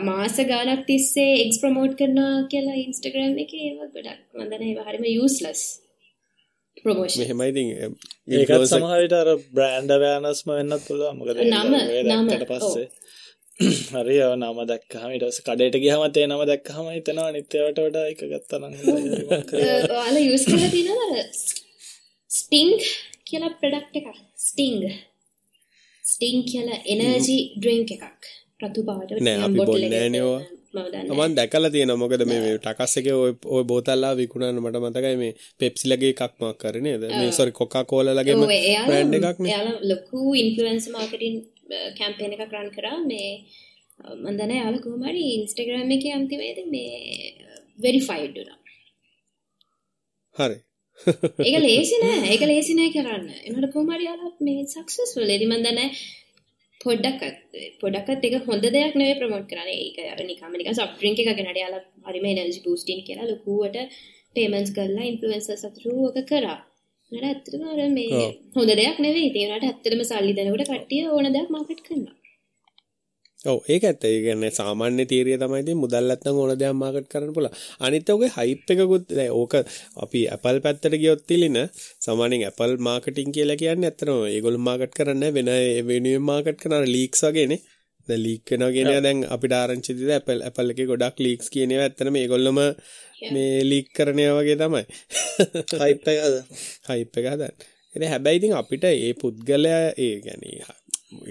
මාස ගානක් තිස්සේ එක්ස් ප්‍රමෝට් කරනවා කියලා ඉන්ස්ටග්‍රම් එක ඒව ගොඩක් මදන ඒව හරිම යස්ලස් එම්, ඒකත් සමහවිට අර බ්‍රෑන්ඩ වෑනස්ම වෙන්නත් පුළුවන්. මොකද නම- වගේ නම, දැක්කට පස්සේ හරි ඔව් නම දැක්කහම ඊට පස්සේ කඩේට ගියම තේ නම දැක්කහම හිතනවා නිත්‍යවට වඩා එක ගත්තා නම්. ඔයාල යස් කල තිනවර ස්ටිංග් කියලා ප්‍රඩක්් එක ස්ටිංග ස්ටිං කියලා එනර්ජි ඩ්‍රිංක් එකක්. රතු පාට නෑ, අපි බොන්නේ නෑනේ. මම දැකලා තියෙනවා මොකද මේ මේ ටකස් එකේ ඔය ඔය බෝතල්ලා විකුණන මට මතකයි මේ පෙප්සිලගේ එකක් මක් කර නේද? මේ සොරි කොකා කෝලාලගේම බ්‍රෑන්ඩ් එකක් නේ. යාල ලොකු ඉන්ෆලන්ස් මාර්කටින් කැම්පේන එකක් රන් කරා. මේ මන්දන යාල කොහමරි ඉන්ස්ටග්‍රම් එක අන්තිමේද මේ වෙරිෆයිඩ් වුණා. හරි. ඒක ලේසි නෑ. ඒක ලේසි නෑ කරන්න. එනට කොහමරි යාලා මේ සක්සස්ෆුල් එදි මන්දන පොඩ්ඩක්ත් පොඩක්ත් එක හොඳ දෙයක් නේ ප්‍රමෝට් කරන ඒක අර නිකම නිකන් සොෆ්ට් ඩ්‍රින්ක් එකක් ගෙනට යාලා හරිම එනර්ජි බූස්ටින් කියලා ලොකුවට පේමන්ට්ස් කරලා ඉන්ෆ්ලුවෙන්සර්ස් අතර ඔක කරා නට ඇත්තටම අර මේ. හොඳ දෙයක් නෙවෙයි. ඒ වුණාට ඇත්තටම සල්ලි දෙනකොට කට්ටිය ඕන දෙයක් මාකට් කරනවා. ඔව් ඒක ඇත්ත. ඒ කියන්නේ සාමාන්‍ය තීරිය තමයි ඉතින් මුදල් නැත්නම් ඕන දෙයක් මාකට් කරන්න පුළුවන්. අනිත් ඔගේ හයිප් එකකුත් දැන් ඕක අපි Apple පැත්තට ගියොත් තිලින සාමාන්‍යයෙන් Apple මාකටිං කියලා කියන්නේ ඇත්තටම ඒගොල්ලෝ මාකට් කරන්නේ වෙන වෙනුවෙන් මාකට් කරන ලීක්ස් වගේනේ දැන් ලීක් වෙනවා කියන එක දැන් අපිට ආරංචි දීලා Apple Apple එකේ ගොඩක් ලීක්ස් කියන ඒවා ඇත්තටම ඒගොල්ලොම මේ ලීක් කරන ඒවා වගේ තමයි හයිප් එකද හයිප් එක හදන්න. ඉතින් හැබැයි ඉතින් අපිට ඒ පුද්ගලයා ඒ කියන්නේ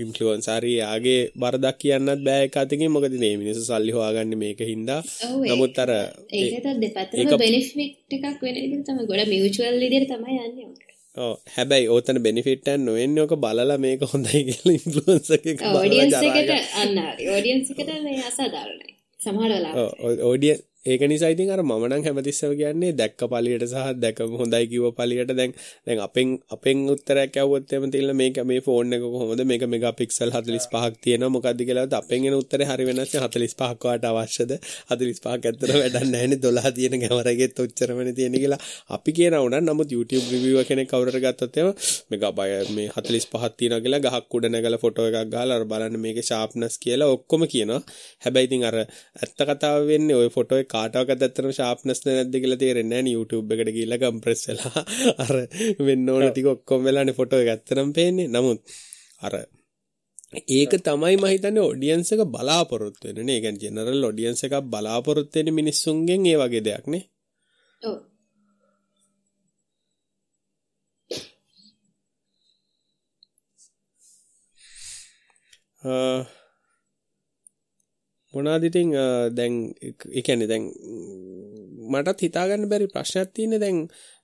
ඉන්ෆ්ලුවන්සර් යාගේ වරදක් කියන්නත් බෑ එක අතකින් මොකද මේ මිනිස්සු සල්ලි හොයාගන්නේ මේක හින්දා. නමුත් අර ඒකත් දෙපැත්තම බෙනිෆිට් එකක් වෙන විදිහට තමයි ගොඩ මියුචුවල් විදිහට තමයි යන්නේ. ඔව් හැබැයි ඕතන බෙනිෆිට් එකක් නොවෙන්නේ ඔක බලලා මේක හොඳයි කියලා ඉන්ෆ්ලුවන්සර් එකක බලලා ඔඩියන්ස් ජරා එකට ගන්න. අන්න හරි ඔඩියන්ස් එකට මේ අසාධාරණයි. සමහර වෙලාවට. ඔව් ඔඩියන් ඒක නිසා ඉතින් අර මම නම් හැමතිස්සම කියන්නේ දැක්ක පළියට සහ දැක හොඳයි කිව්ව පළියට. දැන් දැන් අපෙන් අපෙන් උත්තරයක් ඇහුවොත් එම තියලා මේක මේ ෆෝන් එක කොහොමද? මේක මෙගාපික්සල් 45ක් තියෙනවා. මොකද්ද කියලා අපෙන් එන උත්තරේ හරි වෙනස් නේ 45ක් වාට අවශ්‍යද? 45ක් ඇත්තට වැඩක් නැහැ නේ. 12 තියෙන කැමරාවෙත් ඔච්චරමනේ තියෙන කියලා අපි කියනවා උනන් නමුත් YouTube reviewer කෙනෙක් කවුරුර ගත්තොත් එම මෙගාබයි මේ 45ක් තියෙනවා කියලා ගහක් උඩ නැගලා ෆොටෝ එකක් ගහලා අර බලන්න මේකේ sharpness කියලා ඔක්කොම කියනවා. හැබැයි ඉතින් අර ඇත්ත කතාව වෙන්නේ ওই ෆොටෝ එක කාටවත් ඇත්තටම sharpness නැද්ද කියලා තේරෙන්නේ නැහැ YouTube එකට ගිහිල්ලා compress වෙලා අර වෙන්න ඕන ටික ඔක්කොම වෙලානේ ෆොටෝ එක ඇත්තටම පේන්නේ නමුත් අර ඒක තමයි මම හිතන්නේ ඔඩියන්ස් එක බලාපොරොත්තු වෙන්නේ නේ. ඒ කියන්නේ ජෙනරල් ඔඩියන්ස් එකක් බලාපොරොත්තු වෙන මිනිස්සුන්ගෙන් ඒ වගේ දෙයක් නේ. ඔව්. මොනාද ඉතින් දැන් ඒ කියන්නේ දැන් මටත් හිතාගන්න බැරි ප්‍රශ්නයක් තියෙන්නේ දැන්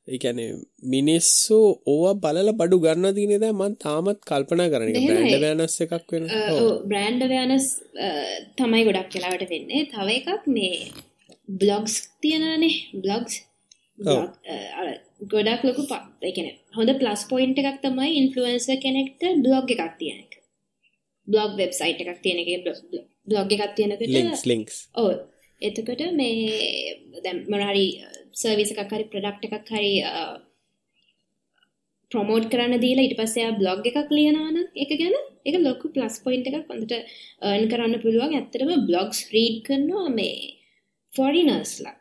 ඒ කියන්නේ මිනිස්සු ඕවා බලලා බඩු ගන්නවා දිනේ දැන් මම තාමත් කල්පනා කරන එක. බ්‍රෑන්ඩ් අවෑනස් එකක් වෙන. ඔව්. බ්‍රෑන්ඩ් අවෑනස් තමයි ගොඩක් වෙලාවට වෙන්නේ. තව එකක් මේ බ්ලොග්ස් තියනනේ බ්ලොග්ස්. ගොඩක් ලොකු ඒ කියන්නේ හොඳ ප්ලස් පොයින්ට් එකක් තමයි ඉන්ෆ්ලුවෙන්සර් කෙනෙක්ට බ්ලොග් එකක් තියෙන එක. බ්ලොග් වෙබ්සයිට් එකක් තියෙන එකේ බ්ලොග් එකක් තියෙනකොට links links. ඔව්. එතකොට මේ දැන් මොනහරි සර්විස් එකක් හරි ප්‍රොඩක්ට් එකක් හරි ප්‍රොමෝට් කරන්න දීලා ඊට පස්සේ ආ බ්ලොග් එකක් ලියනවා නම් ඒක ගැන ඒක ලොකු ප්ලස් පොයින්ට් එකක් හොඳට earn කරන්න පුළුවන්. ඇත්තටම බ්ලොග්ස් රීඩ් කරනවා මේ ෆොරිනර්ස්ලා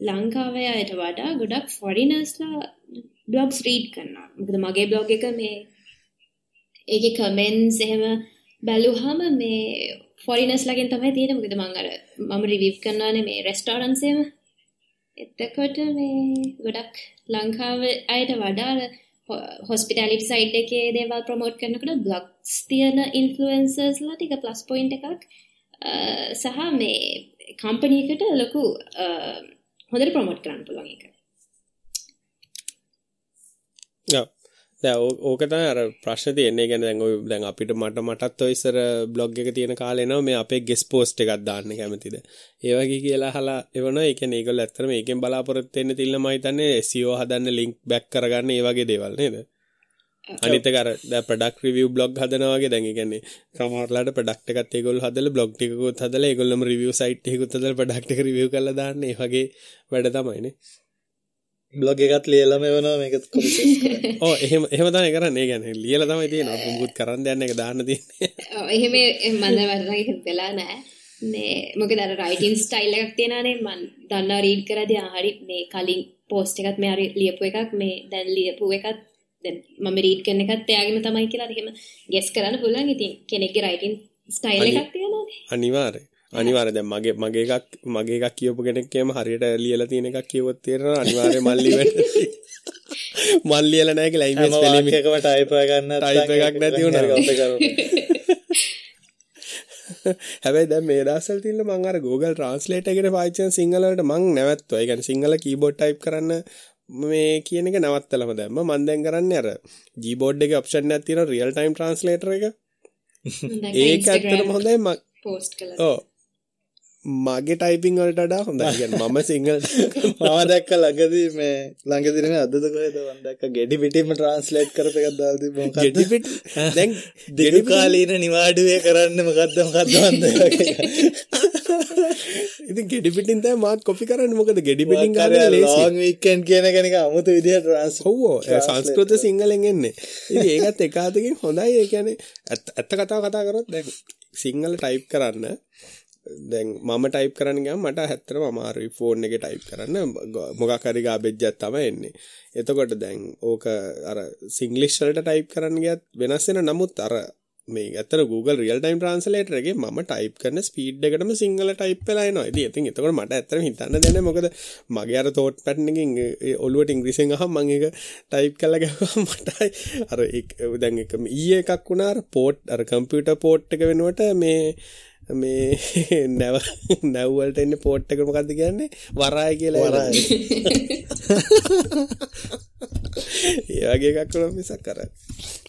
ලංකාවේ අයට වඩා ගොඩක් ෆොරිනර්ස්ලා බ්ලොග්ස් රීඩ් කරනවා. මොකද මගේ බ්ලොග් එක මේ ඒකේ කමෙන්ට්ස් එහෙම බැලුහම මේ ෆොරිනස් ලගෙන් තමයි තියෙන මොකද මං අර මම රිවිව් කරනවානේ මේ රෙස්ටෝරන්ට්සේම එතකොට මේ ගොඩක් ලංකාව අයට වඩා හොස්පිටලිට සයිඩ් එකේ දේවල් ප්‍රමෝට් කරනකට බ්ලොග්ස් තියෙන ඉන්ෆලුවන්සර්ස්ලා ටික ප්ලස් පොයින්ට් එකක් සහ මේ කම්පනීකට ලොකු හොඳට ප්‍රමෝට් කරන්න පුළුවන් එක දැන් ඕක තමයි අර ප්‍රශ්න තියෙන්නේ. කියන්නේ දැන් ඔය දැන් අපිට මට මටත් ඔය ඉස්සර බ්ලොග් එක තියෙන කාලේ එනවා මේ අපේ ගෙස් පෝස්ට් එකක් දාන්න කැමතිද? ඒ වගේ කියලා අහලා එවනවා. ඒ කියන්නේ ඒගොල්ලෝ ඇත්තටම මේකෙන් බලාපොරොත්තු වෙන්න තිල්ල මම හිතන්නේ SEO හදන්න ලින්ක් බෑක් කරගන්න ඒ වගේ දේවල් නේද? අනිත් එක අර දැන් ප්‍රොඩක්ට් රිවිව් බ්ලොග් හදනවා වගේ දැන් ඒ කියන්නේ සමහරලාට ප්‍රොඩක්ට් එකත් ඒගොල්ලෝ හදලා බ්ලොග් ටිකකුත් හදලා ඒගොල්ලෝම රිවිව් සයිට් එකකුත් හදලා ප්‍රොඩක්ට් එක රිවිව් කරලා දාන්න. ඒ වගේ වැඩ තමයිනේ බ්ලොග් එකත් ලියලම වෙනවා මේක ඕ එහෙම එහෙම තමයි කරන්නේ. ගැන ලියලා තමයි තියෙනවා මුකුත් කරන්න යන්න එක දාන්න තියෙන්නේ. එහෙම මන්ද වරණගේ වෙලා නෑ මේ මොකද අර රයිටින් ස්ටයිල් එකක් තියෙනවානේ. මන් දන්නවා රීඩ් කරදී හරි මේ කලින් පෝස්ට් එකත් මේ හරි ලියපු එකක් මේ දැන් ලියපු එකත් දැන් මම රීඩ් කරන එකත් එයාගෙම තමයි කියලා. එහෙම ගෙස් කරන්න පුළුවන්. ඉතින් කෙනෙක්ගේ රයිටින් ස්ටයිල් එකක් තියෙනවානේ. අනිවාර්යයෙන් අනිවාර්ය දැන් මගේ මගේ එකක් මගේ එකක් කියවපු කෙනෙක් කියම හරියට ලියලා තියෙන එකක් කියවොත් තේරෙනවා අනිවාර්යයෙන් මල්ලි වෙන්න මල් ලියලා නැහැ කියලා ඉමේජ් ස්පෙලිං එකම ටයිප් ගන්න ටයිප් එකක් නැති වුණා හැබැයි දැන් මේ දවස්වල තියෙන මම අර Google Translate එකට පාවිච්චි සිංහල වලට මං නැවැත්තුවා. ඒ කියන්නේ සිංහල කීබෝඩ් ටයිප් කරන්න මේ කියන එක නවත්තලම දැම්ම. මම දැන් කරන්නේ අර Gboard එකේ ඔප්ෂන් එකක් තියෙනවා real time translator එක. ඒක ඇත්තටම හොඳයි මම පෝස්ට් කළා. ඔව්. මගේ ටයිපිං වලට වඩා හොඳයි. කියන්නේ මම සිංහල මම දැක්ක ළඟදී මේ ළඟදී නේ අදද කොහෙද මම දැක්ක ගෙඩි පිටින්ම ට්‍රාන්ස්ලේට් කරපු එකක් දාලා තිබ්බා. මොකක්ද ගෙඩි පිට දැන් දිගු කාලීන නිවාඩුවේ කරන්න මොකද්ද? මොකද්ද මන්ද ඉතින් ගෙඩි පිටින් තමයි මාත් කොපි කරන්නේ. මොකද ගෙඩි පිටින් ගන්න ලේසි. ලොං වීකෙන්ඩ් කියන එක නිකන් අමුතු විදිහට ට්‍රාන්ස්ලේට් ඔව් සංස්කෘත සිංහලෙන් එන්නේ. ඉතින් ඒකත් එක අතකින් හොඳයි. ඒ කියන්නේ ඇත්ත කතාව කතා කරොත් දැන් සිංහල ටයිප් කරන්න දැන් මම ටයිප් කරන්න ගියාම මට ඇත්තටම අමාරුයි ෆෝන් එකේ ටයිප් කරන්න මොකක් හරි ගාබෙජ් එකක් තමයි එන්නේ. එතකොට දැන් ඕක අර සිංග්ලිෂ් වලට ටයිප් කරන්න ගියත් වෙනස් වෙන නමුත් අර මේ ඇත්තට Google real time translator එකේ මම ටයිප් කරන ස්පීඩ් එකටම සිංහල ටයිප් වෙලා එනවා. ඉතින් ඉතින් එතකොට මට ඇත්තටම හිතන්න දෙන්නේ මොකද මගේ අර thought pattern එකකින් ඔළුවට ඉංග්‍රීසියෙන් අහම මම ඒක ටයිප් කරලා ගහුවා මට අර දැන් එක ඊයේ එකක් වුණා අර පෝට් අර කම්පියුටර් පෝට් එක වෙනුවට මේ මේ නැව නැව්වලට එන්න පෝට් එක මොකක්ද කියන්නේ? වරාය කියලා වරාය. ඒ වගේ එකක් වුණා මිසක් අර.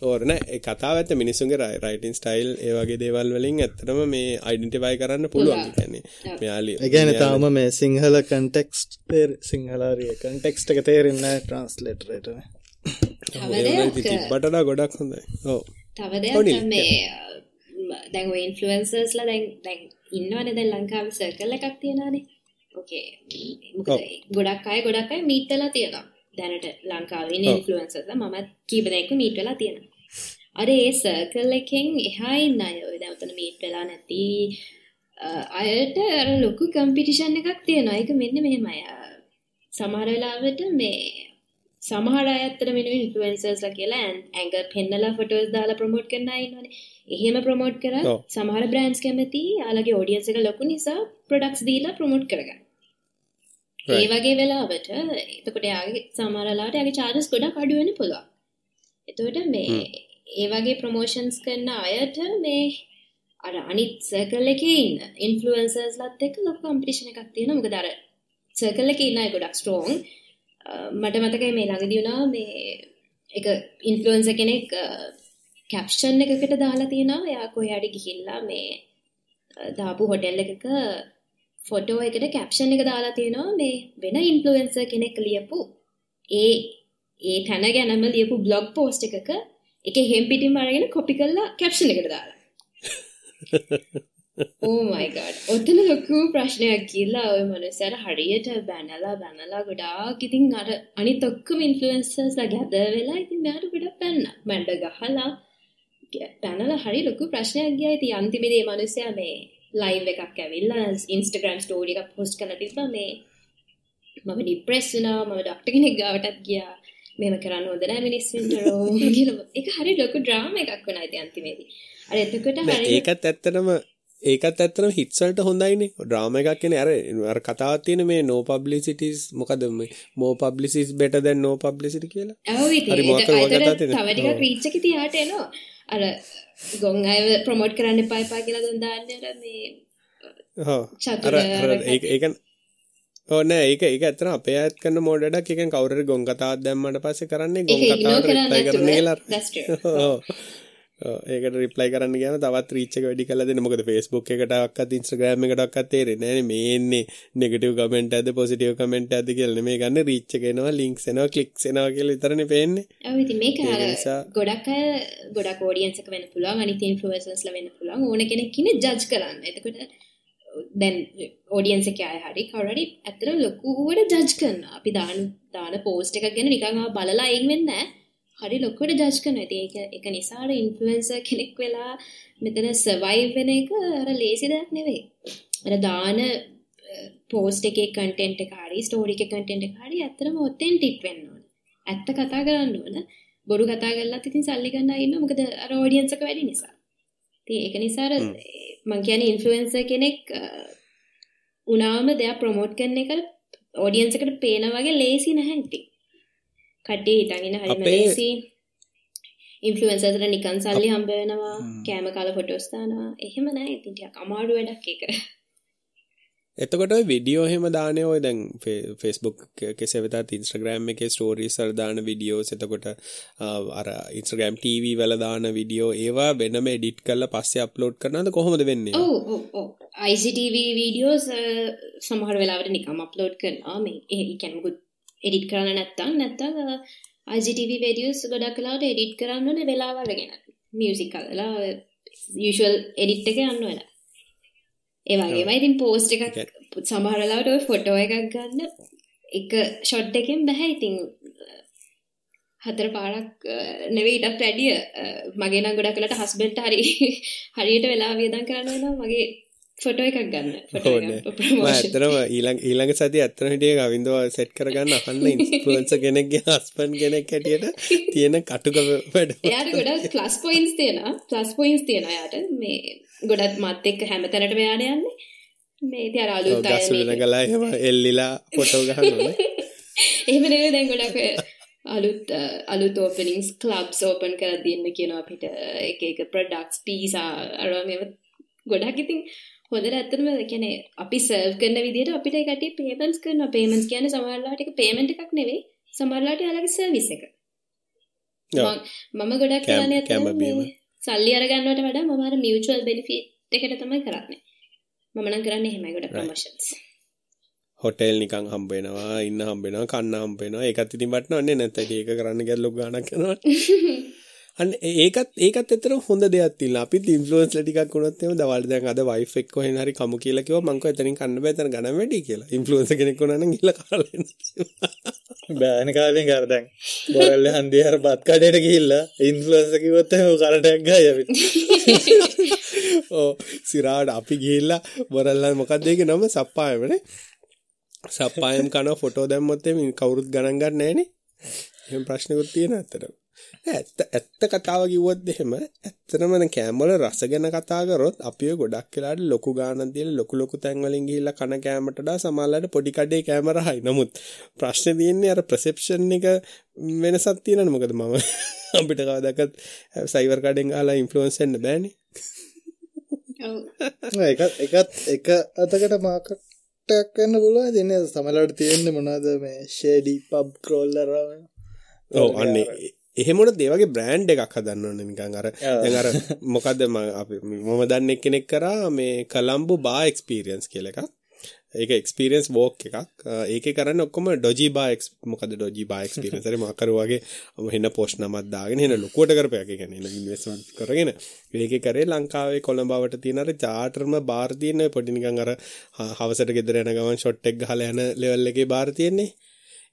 ඕර නෑ. ඒ කතාව ඇත්ත මිනිස්සුන්ගේ රයිටින් ස්ටයිල් ඒ වගේ දේවල් වලින් ඇත්තටම මේ අයිඩෙන්ටිෆයි කරන්න පුළුවන්. කියන්නේ මෙයාලි ඒ කියන්නේ තාම මේ සිංහල කන්ටෙක්ස්ට් සිංහලාරිය කන්ටෙක්ස්ට් එක තේරෙන්නේ නැහැ ට්‍රාන්ස්ලේටර් එකටනේ තිබ්බටට ගොඩක් හොඳයි. ඔව්. තව දෙයක් මේ දැන් ඉන්ෆ්ලුවෙන්සර්ස්ලා දැන් දැන් ඉන්නවනේ දැන් ලංකාවේ සර්කල් එකක් තියනවානේ? ඕකේ මොකද ගොඩක් අය ගොඩක් අය මීට් වෙලා තියෙනවා දැනට ලංකාවේ. ඉන්න ඉන්ෆ්ලුවෙන්සර්ස්ලා මමත් කීප දෙනෙක්ව මීට් වෙලා තියෙනවා. අර ඒ සර්කල් එකෙන් එහා ඉන්න අය ඔය දැන් උතන මීට් වෙලා නැති අයට අර ලොකු කම්පිටිෂන් එකක් තියෙනවා. ඒක මෙන්න මෙහෙමයි. සමහර වෙලාවට මේ සමහර අය ඇත්තට මෙන්න ඉන්ෆ්ලුවෙන්සර්ස්ලා කියලා ඇංගර් පෙන්නලා ෆොටෝස් දාලා ප්‍රොමෝට් කරන අය ඉන්නවනේ එහෙම ප්‍රමෝට් කර සමහර බ්‍රන්ස් කැමති යාලගේ ෝඩියන්ස එක ලොකු නිසා ප්‍රඩක්ස් දීලා ප්‍රමෝට් කරගන්න. ඒ වගේ වෙලාවට එතකොට යාගේ සමරලාට ඇගේ චාර්ජස් ගොඩක් අඩුවෙන පුළුවන්. එතකොට මේ ඒ වගේ ප්‍රමෝෂන්ස් කරන්න අයට මේ අර අනිත් සර්කල් එකේ ඉන්න ඉන්ෆ්ලුවෙන්සර්ස් ලත් එක්ක ලොකු කම්පිටිෂන් එකක් තියෙනවා. මොකද අර සර්කල් එකේ ඉන්න අය ගොඩක් ස්ට්‍රෝං මට මතකයි මේ ළඟදී වුණා මේ එක ඉන්ෆ්ලුවෙන්සර් කෙනෙක් කැප්ෂන් එකකට දාලා තියෙනවා. එයා කොහේ ගිහිල්ලා මේ දාපු හොටෙල් එකක ෆොටෝ එකට කැප්ෂන් එක දාලා තියෙනවා. මේ වෙන ඉන්ෆ්ලුවෙන්සර් කෙනෙක් ලියපු ඒ ඒ තැන ගැනම ලියපු බ්ලොග් පෝස්ට් එකක එක හෙම් පිටින්ම අරගෙන කොපි කරලා කැප්ෂන් එකට දාලා. ඕ මයි ගඩ් ඔතන ලොකු ප්‍රශ්නයක් කියලා ඔය මනුස්සයාට හරියට බැනලා බැනලා ගොඩාක් ඉතින් අර අනිත් ඔක්කොම ඉන්ෆ්ලුවෙන්සර්ස්ලා ගැද වෙලා ඉතින් මෙයාට ගොඩක් පැන්න මැඩ ගහලා පැනල හරි ලොකු ප්‍රශ්නයක් ගිය. ති අන්තිමේදේ මනුස්සය මේ ලයිව් එකක් ඇවිල්ලා ඉන්ස්ටග්‍රම් ස්ටෝඩි එකක් පොස්ට් කළ තිබ මේ මම ඩිප්‍රෙස් වුනා මම ඩක්ට කෙනෙක් ගාවටත් ගියා. මෙම කරන්න නෑ රෝන් කියලා. ඒක හරි ලොකු ඩ්‍රාමා එකක් වුණා ඉතින් අන්තිමේදී. අර එතකොට ඒකත් ඇත්තටම ඒකත් ඇත්තටම හිට්ස් වලට හොඳයිනේ. ඩ්‍රාමා එකක් කියන්නේ අර අර කතාවක් තියෙන මේ no publicities. මොකද මේ is better than no publicity කියලා? ඔව් ඉතින් හරි මොකක් ඒක වගේ අතර කතාවක් තියෙනවා. තව ටිකක් ඔව්. රීච් එක තියාට එනවා අර ගොන් අයව ප්‍රොමෝට් කරන්න එපා කියලා දැන් දාන්නේ අර මේ ඒක ඒක ඕ නෑ ඒක ඒක ඇත්තට අපේ අයත් කරන මෝඩ් එකක් ඒක කවුරු හරි ගොන් කතාවක් දැම්මට පස්සේ කරන්නේ ගොන් රිප්ලයි කරන්න කියලා ඒකට රිප්ලයි කරන්න ගියාම තවත් රීච් එක වැඩි කරලා දෙන්න. මොකද Facebook එකටවත් Instagram එකටවත් තේරෙන්නේ නැහැ මේ එන්නේ නෙගටිව් කමෙන්ට් ඇද්ද පොසිටිව් කමෙන්ට් ඇද්ද කියලා නෙමෙයි ගන්න රීච් එක එනවා ලින්ක්ස් එනවා ක්ලික්ස් එනවා කියලා විතරනේ පේන්නේ. නිසා- ගොඩක් ගොඩක් ඔඩියන්ස් එක වෙන්න පුළුවන් අනිත් ඉන්ෆ්ලුවෙන්සර්ස්ලා වෙන්න පුළුවන් ඕන කෙනෙක් ඉන්නේ ජජ් කරන්න. එතකොට දැන් ඔඩියන්ස් එකේ අය හරි කවුරු හරි ඇත්තටම ලොකුවට ජජ් කරනවා. අපි දාන දාන පෝස්ට් එකක් ගැන නිකන් ආව බලලා අයින් වෙන්නේ. හරි ලොකුවට ජජ්. ඉතින් ඒක ඒක නිසා අර ඉන්ෆ්ලුවෙන්සර් කෙනෙක් වෙලා මෙතන සර්වයිව් වෙන එක අර ලේසි දෙයක් නෙවෙයි. අර දාන පෝස්ට් එකේ කන්ටෙන්ට් එක හරි ස්ටෝරි එකේ කන්ටෙන්ට් එක හරි ඇත්තටම ඔතෙන්ටික් වෙන්න ඕන. ඇත්ත කතා කරන්න ඕන. බොරු කතා කරලත් ඉතින් සල්ලි ගන්න අය ඉන්නවා. මොකද අර ඔඩියන්ස් එක වැඩි නිසා. ඉතින් ඒක නිසා අර මං කියන්නේ ඉන්ෆ්ලුවෙන්සර් කෙනෙක් උනාම දෙයක් ප්‍රොමෝට් කරන එක ඔඩියන්ස් එකට පේන වගේ ලේසි නැහැ ඉතින්. හිතන් ඉන්න හරිම ලේසි. ඉන්ෆ්ලුවෙන්සර්ස්ලා නිකන් සල්ලි හම්බ වෙනවා, කෑම කාලා ෆොටෝස් දානවා. එහෙම නැහැ ඉතින් ටිකක් අමාරු වැඩක් ඒක. එතකොට වීඩියෝ එහෙම දාන්නේ ඔය දැන් ෆේ- Facebook කෙසේ වෙතත් Instagram එකේ ස්ටෝරීස් වල දාන වීඩියෝස් එතකොට අර Instagram TV වල දාන වීඩියෝ ඒවා වෙනම එඩිට් කරලා පස්සේ අප්ලෝඩ් කරනවද කොහොමද වෙන්නේ? ICTV වීඩියෝස් සමහර වෙලාවට නිකම් අප්ලෝඩ් කරනවා මේ ඒ කියන්නේ මොකද එඩිට් කරන්න නැත්තම් නැත්තම් අ, IGTV වීඩියෝස් ගොඩක් වෙලාවට එඩිට් කරන්න ඕනේ වෙලාව අරගෙන. මියුසික් අදලා යුෂුවල් එඩිට් එක යන්න වෙලා. ඒ වගේම ඉතින් පෝස්ට් එකක් සමහර වෙලාවට ඔය ෆොටෝ එකක් ගන්න එක ෂොට් එකෙන් බෑ. ඉතින් අ, හතර පාරක් නෙවෙයි ඊටත් වැඩිය මගේ නම් ගොඩක් වෙලාට හස්බන්ඩ්ට හරි හරියට වෙලා වියදම් කරන්න වෙනවා. මගේ ෆොටෝ එකක් ගන්න ෆොටෝ ඇත්තටම ඊළඟ ඊළඟ සතිය ඇත්තම හිටියේ කවින්දව සෙට් කරගන්න අහන්න ඉන්ෆ්ලුවෙන්සර් කෙනෙක්ගේ හස්බන්ඩ් කෙනෙක් හැටියට තියෙන කටුක වැඩ. එයාට ගොඩක් ප්ලස් පොයින්ට්ස් තියෙනවා. ප්ලස් පොයින්ට්ස් තියෙනවා එයාට. මේ ගොඩක් මත් එක්ක හැමතැනටම එයාට යන්නේ. මේ ඉතින් අර අලුත් අය ගස් මේ- වෙන ගලා එහෙම එල්ලිලා ෆොටෝ ගහනවා. එහෙම නෙවෙයි දැන් ගොඩක් අලුත් අලුත් ඕපනින්ග්ස් ක්ලබ්ස් ඕපන් කරලා දෙන්න කියනවා අපිට. එක එක ප්‍රොඩක්ට්ස් පීසා අරවා මේව ගොඩක් ඉතින් හොඳට ඇත්තටම කියන්නේ අපි සර්ව් කරන විදිහට අපිට ඒ කට්ටිය පේමන්ට්ස් කරනවා. පේමන්ට්ස් කියන්නේ සමහරවිට ඒක පේමන්ට් එකක් නෙවෙයි. සමහරවිට යාලගේ සර්විස් එක. මම- ගොඩක් කරන්නේ ඇත්තටම සල්ලි අරගන්නවට වඩා මම අර මියුචුවල් බෙනිෆිට් එකට තමයි කරන්නේ. මම නම් කරන්නේ එහෙමයි ගොඩක්. ප්‍රොමෝෂන්ස් හොටෙල් නිකන් හම්බ වෙනවා ඉන්න හම්බ වෙනවා කන්න හම්බ වෙනවා. ඒකත් ඉතින් වටනවන්නේ නැත්නම් ඒක කරන්න ගියත් ලොකු ගාණක් කරනවා අන්න ඒකත් ඒකත් ඇත්තටම හොඳ දෙයක් තියෙනවා අපිත් ඉන්ෆ්ලුවෙන්ස්ලා ටිකක් වුණත් එහෙම දවල් දැන් අද වයිෆ් එක්ක කොහෙන් හරි කමු කියලා කිව්වා මං කිව්වා එතනින් කන්න බෑ එතන ගණන් වැඩි කියලා. ඉන්ෆ්ලුවෙන්සර් කෙනෙක් වුණා නම් ගිහලා කාලා එන්න බෑන කාලෙන් කර දැන් බොරල්ල හන්දිය හර බත් කඩයට ගිහිල්ලා ඉන්ෆ්ලුවන්සර් කිව්වොත් එහෙම කරටයක් ගහයි අපි. ඕ සිරාට අපි ගිහිල්ලා බොරල්ලා මොකක්ද ඒකේ නම? සප්පායමනේ සප්පායම් කන ෆොටෝ දැම්මොත් එමේ කවුරුත් ගණන් ගන්න නැහනේ එහෙම ප්‍රශ්නකුත් තියෙන ඇත්තට ඇත්ත ඇත්ත කතාව කිව්වොත් එහෙම ඇත්තටම දැන් කෑම වල රස ගැන කතා කරොත් අපි ඔය ගොඩක් වෙලාට ලොකු ගාණක් දීලා ලොකු ලොකු තැන් වලින් ගිහිල්ලා කන කෑමට වඩා සමහරවිට පොඩි කඩේ කෑම රහයි. නමුත් ප්‍රශ්නේ තියෙන්නේ අර ප්‍රසෙප්ෂන් එක වෙනසක් තියෙනවනේ. මොකද මම අපිට කවදාකවත් සයිබර් කඩෙන් අහලා ඉන්ෆ්ලුවන්ස් වෙන්න බෑනේ. ඔව්. එකත් එක අතකට මාකටයක් කන්න පුළුව දෙන්න සමලට තියෙන්න මොනාද මේ ෂේඩි පබ් කරෝල්ලර ඔව් අන්නේ එහෙමොට දේවගේ බ්‍රෑන්ඩ් එකක් හදන්න ඕනේ නිකන් අර දැන් අර මොකද්ද මම දන්නේ කෙනෙක් කරා මේ කලම්බෝ බා එක්ස්පීරියන්ස් කියලා එකක්. ඒක එක්ස්පීරියන්ස් වෝක් එකක්. ඒකේ කරන්නේ ඔක්කොම ඩොජි බා එක්ස් මොකද ඩොජි බා එක්ස්පීරියන්ස් හරි මොකක් කරු වගේ වෙන පෝස්ට් නමක් දාගෙන එන ලොකුවට කරපයක් ඒ කියන්නේ ඉන්වෙස්ට්මන්ට් කරගෙන ඒකේ කරේ ලංකාවේ කොළඹවට තියෙන අර චාටර්ම බාර් තියෙන පොඩි නිකන් අර හවසට ගෙදර යන ගමන් ෂොට් එක ගහලා යන ලෙවල් එකේ බාර් තියෙන්නේ.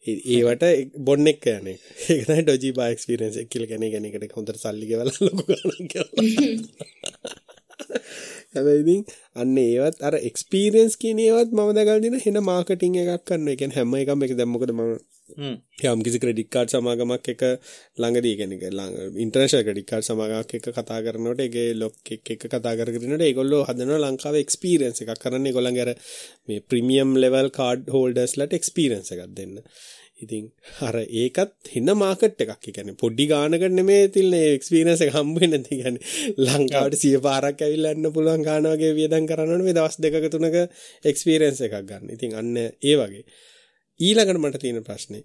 ඒ- ඒවට බොන්න එක්ක යන්නේ. ඒක තමයි ඩොජි බා එක්ස්පීරියන්ස් එක කියලා කියන්නේ කියන්නේ ඒකට හොඳට සල්ලි ගෙවලා ලොකු ගණන් ගෙවලා. හැබැයි ඉතින් අන්න ඒවත් අර එක්ස්පීරියන්ස් කියන ඒවත් මම දැකලා දින හෙන මාකටිං එකක් කරනවා. ඒ කියන්නේ හැම එකම එක දැන් මොකද මම යම් කිසි ක්‍රෙඩිට් කාඩ් සමාගමක් එක ළඟදී කියන්නේ ළඟ ඉන්ටර්නැෂනල් ක්‍රෙඩිට් කාඩ් සමාගමක් එක්ක කතා කරනකොට ඒකේ ලොක් එක එක කතා කරගෙන ඉන්නකොට ඒගොල්ලෝ හදනවා ලංකාවේ එක්ස්පීරියන්ස් එකක් කරන්න ඒගොල්ලන්ගේ අර මේ ප්‍රීමියම් ලෙවල් කාඩ් හෝල්ඩර්ස්ලාට එක්ස්පීරියන්ස් එකක් දෙන්න. ඉතින් අර ඒකත් හින්න මාකට් එකක් කියන්නේ පොඩි ගානකට නෙමෙයි තිල්නේ එක්ස්පීරියන්ස් එක හම්බ වෙන්නේ නැති කියන්නේ ලංකාවට 100 පාරක් ඇවිල්ලා යන්න පුළුවන් ගාන වගේ වියදම් කරනවනේ මේ දවස් දෙකක තුනක එක්ස්පීරියන්ස් එකක් ගන්න. ඉතින් අන්න ඒ වගේ. ඊළඟට මට තියෙන ප්‍රශ්නේ